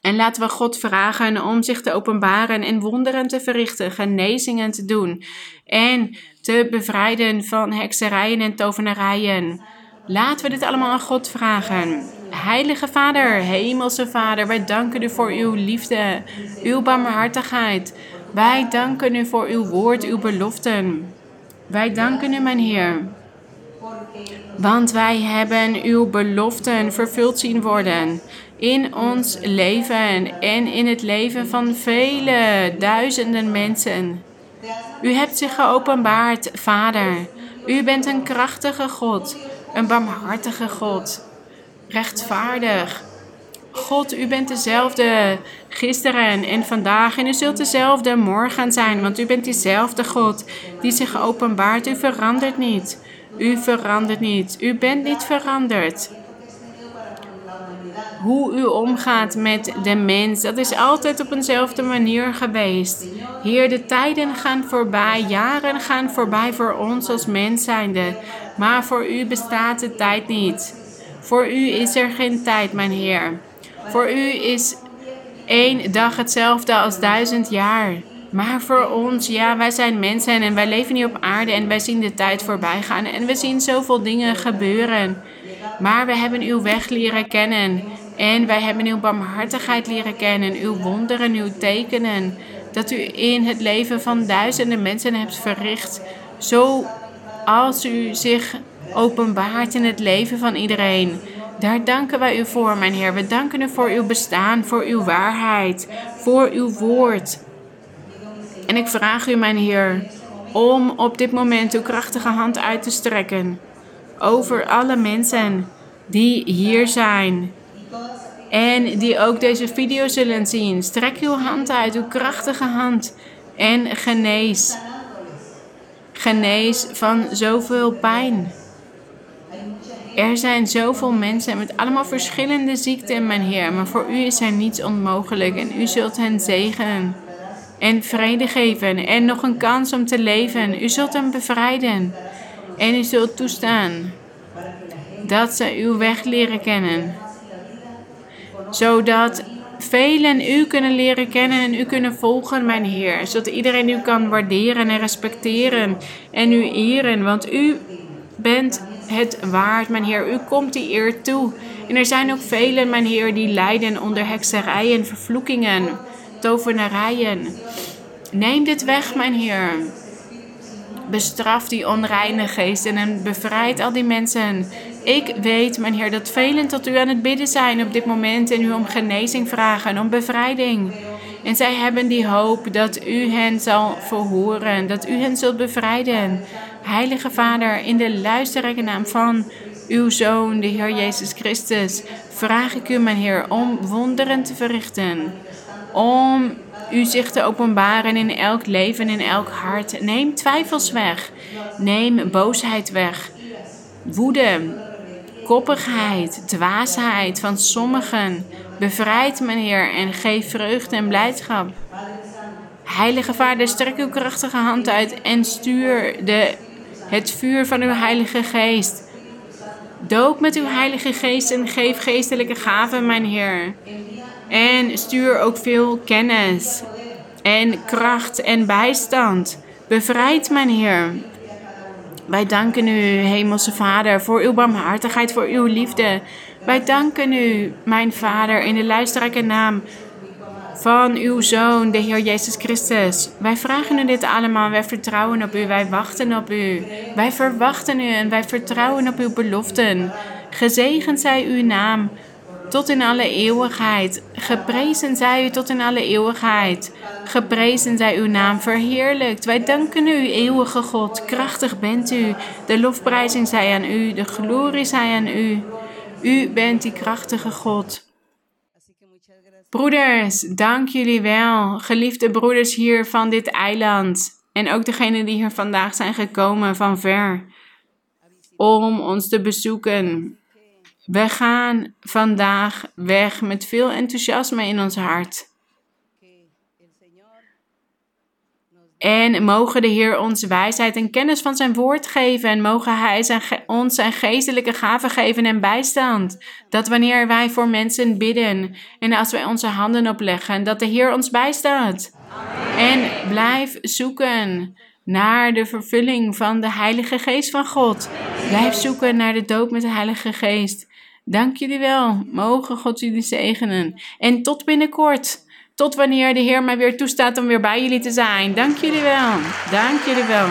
En laten we God vragen om zich te openbaren en wonderen te verrichten, genezingen te doen en te bevrijden van hekserijen en tovenarijen. Laten we dit allemaal aan God vragen. Heilige Vader, Hemelse Vader, wij danken u voor uw liefde, uw barmhartigheid. Wij danken u voor uw woord, uw beloften. Wij danken u, mijn Heer. Want wij hebben uw beloften vervuld zien worden in ons leven en in het leven van vele duizenden mensen. U hebt zich geopenbaard, Vader. U bent een krachtige God, een barmhartige God rechtvaardig. God, u bent dezelfde gisteren en vandaag en u zult dezelfde morgen zijn, want u bent diezelfde God die zich openbaart. U verandert niet. U verandert niet. U bent niet veranderd. Hoe u omgaat met de mens, dat is altijd op eenzelfde manier geweest. Heer, de tijden gaan voorbij, jaren gaan voorbij voor ons als mens zijnde, maar voor u bestaat de tijd niet. Voor u is er geen tijd, mijn Heer. Voor u is één dag hetzelfde als duizend jaar. Maar voor ons, ja, wij zijn mensen en wij leven niet op aarde en wij zien de tijd voorbij gaan en we zien zoveel dingen gebeuren. Maar we hebben uw weg leren kennen en wij hebben uw barmhartigheid leren kennen, uw wonderen, uw tekenen. Dat u in het leven van duizenden mensen hebt verricht. Zo als u zich openbaart in het leven van iedereen. Daar danken wij u voor, mijn Heer. We danken u voor uw bestaan, voor uw waarheid, voor uw woord. En ik vraag u, mijn Heer, om op dit moment uw krachtige hand uit te strekken over alle mensen die hier zijn en die ook deze video zullen zien. Strek uw hand uit, uw krachtige hand en genees. Genees van zoveel pijn. Er zijn zoveel mensen met allemaal verschillende ziekten, mijn Heer, maar voor u is er niets onmogelijk en u zult hen zegenen. en vrede geven en nog een kans om te leven. U zult hem bevrijden en u zult toestaan dat ze uw weg leren kennen. Zodat velen u kunnen leren kennen en u kunnen volgen, mijn Heer. Zodat iedereen u kan waarderen en respecteren en u eren. Want u bent het waard, mijn Heer. U komt die eer toe. En er zijn ook velen, mijn Heer, die lijden onder hekserijen, vervloekingen, tovenarijen. Neem dit weg, mijn Heer. Bestraf die onreine geesten en bevrijd al die mensen. Ik weet, mijn Heer, dat velen tot u aan het bidden zijn op dit moment en u om genezing vragen, om bevrijding. En zij hebben die hoop dat u hen zal verhoren, dat u hen zult bevrijden. Heilige Vader, in de luisterrijke naam van uw Zoon, de Heer Jezus Christus, vraag ik u, mijn Heer, om wonderen te verrichten. Om u zich te openbaren in elk leven, in elk hart. Neem twijfels weg. Neem boosheid weg. Woede, koppigheid, dwaasheid van sommigen. Bevrijd, mijn Heer, en geef vreugde en blijdschap. Heilige Vader, strek uw krachtige hand uit en stuur de, het vuur van uw Heilige Geest. Doop met uw Heilige Geest en geef geestelijke gaven, mijn Heer. En stuur ook veel kennis en kracht en bijstand. Bevrijd, mijn Heer. Wij danken u, Hemelse Vader, voor uw barmhartigheid, voor uw liefde. Wij danken u, mijn Vader, in de luisterrijke naam van uw Zoon, de Heer Jezus Christus. Wij vragen u dit allemaal. Wij vertrouwen op u. Wij wachten op u. Wij verwachten u en wij vertrouwen op uw beloften. Gezegend zij uw naam tot in alle eeuwigheid. Geprezen zij u tot in alle eeuwigheid. Geprezen zij uw naam verheerlijkt. Wij danken u, eeuwige God. Krachtig bent u. De lofprijzing zij aan u. De glorie zij aan u. U bent die krachtige God. Broeders, dank jullie wel. Geliefde broeders hier van dit eiland. En ook degenen die hier vandaag zijn gekomen van ver. Om ons te bezoeken. We gaan vandaag weg met veel enthousiasme in ons hart. En mogen de Heer ons wijsheid en kennis van zijn woord geven. En mogen Hij zijn, ons zijn geestelijke gaven geven en bijstand. Dat wanneer wij voor mensen bidden en als wij onze handen opleggen, dat de Heer ons bijstaat. En blijf zoeken naar de vervulling van de Heilige Geest van God. Blijf zoeken naar de doop met de Heilige Geest. Dank jullie wel. Mogen God jullie zegenen. En tot binnenkort. Tot wanneer de Heer mij weer toestaat om weer bij jullie te zijn. Dank jullie wel. Dank jullie wel.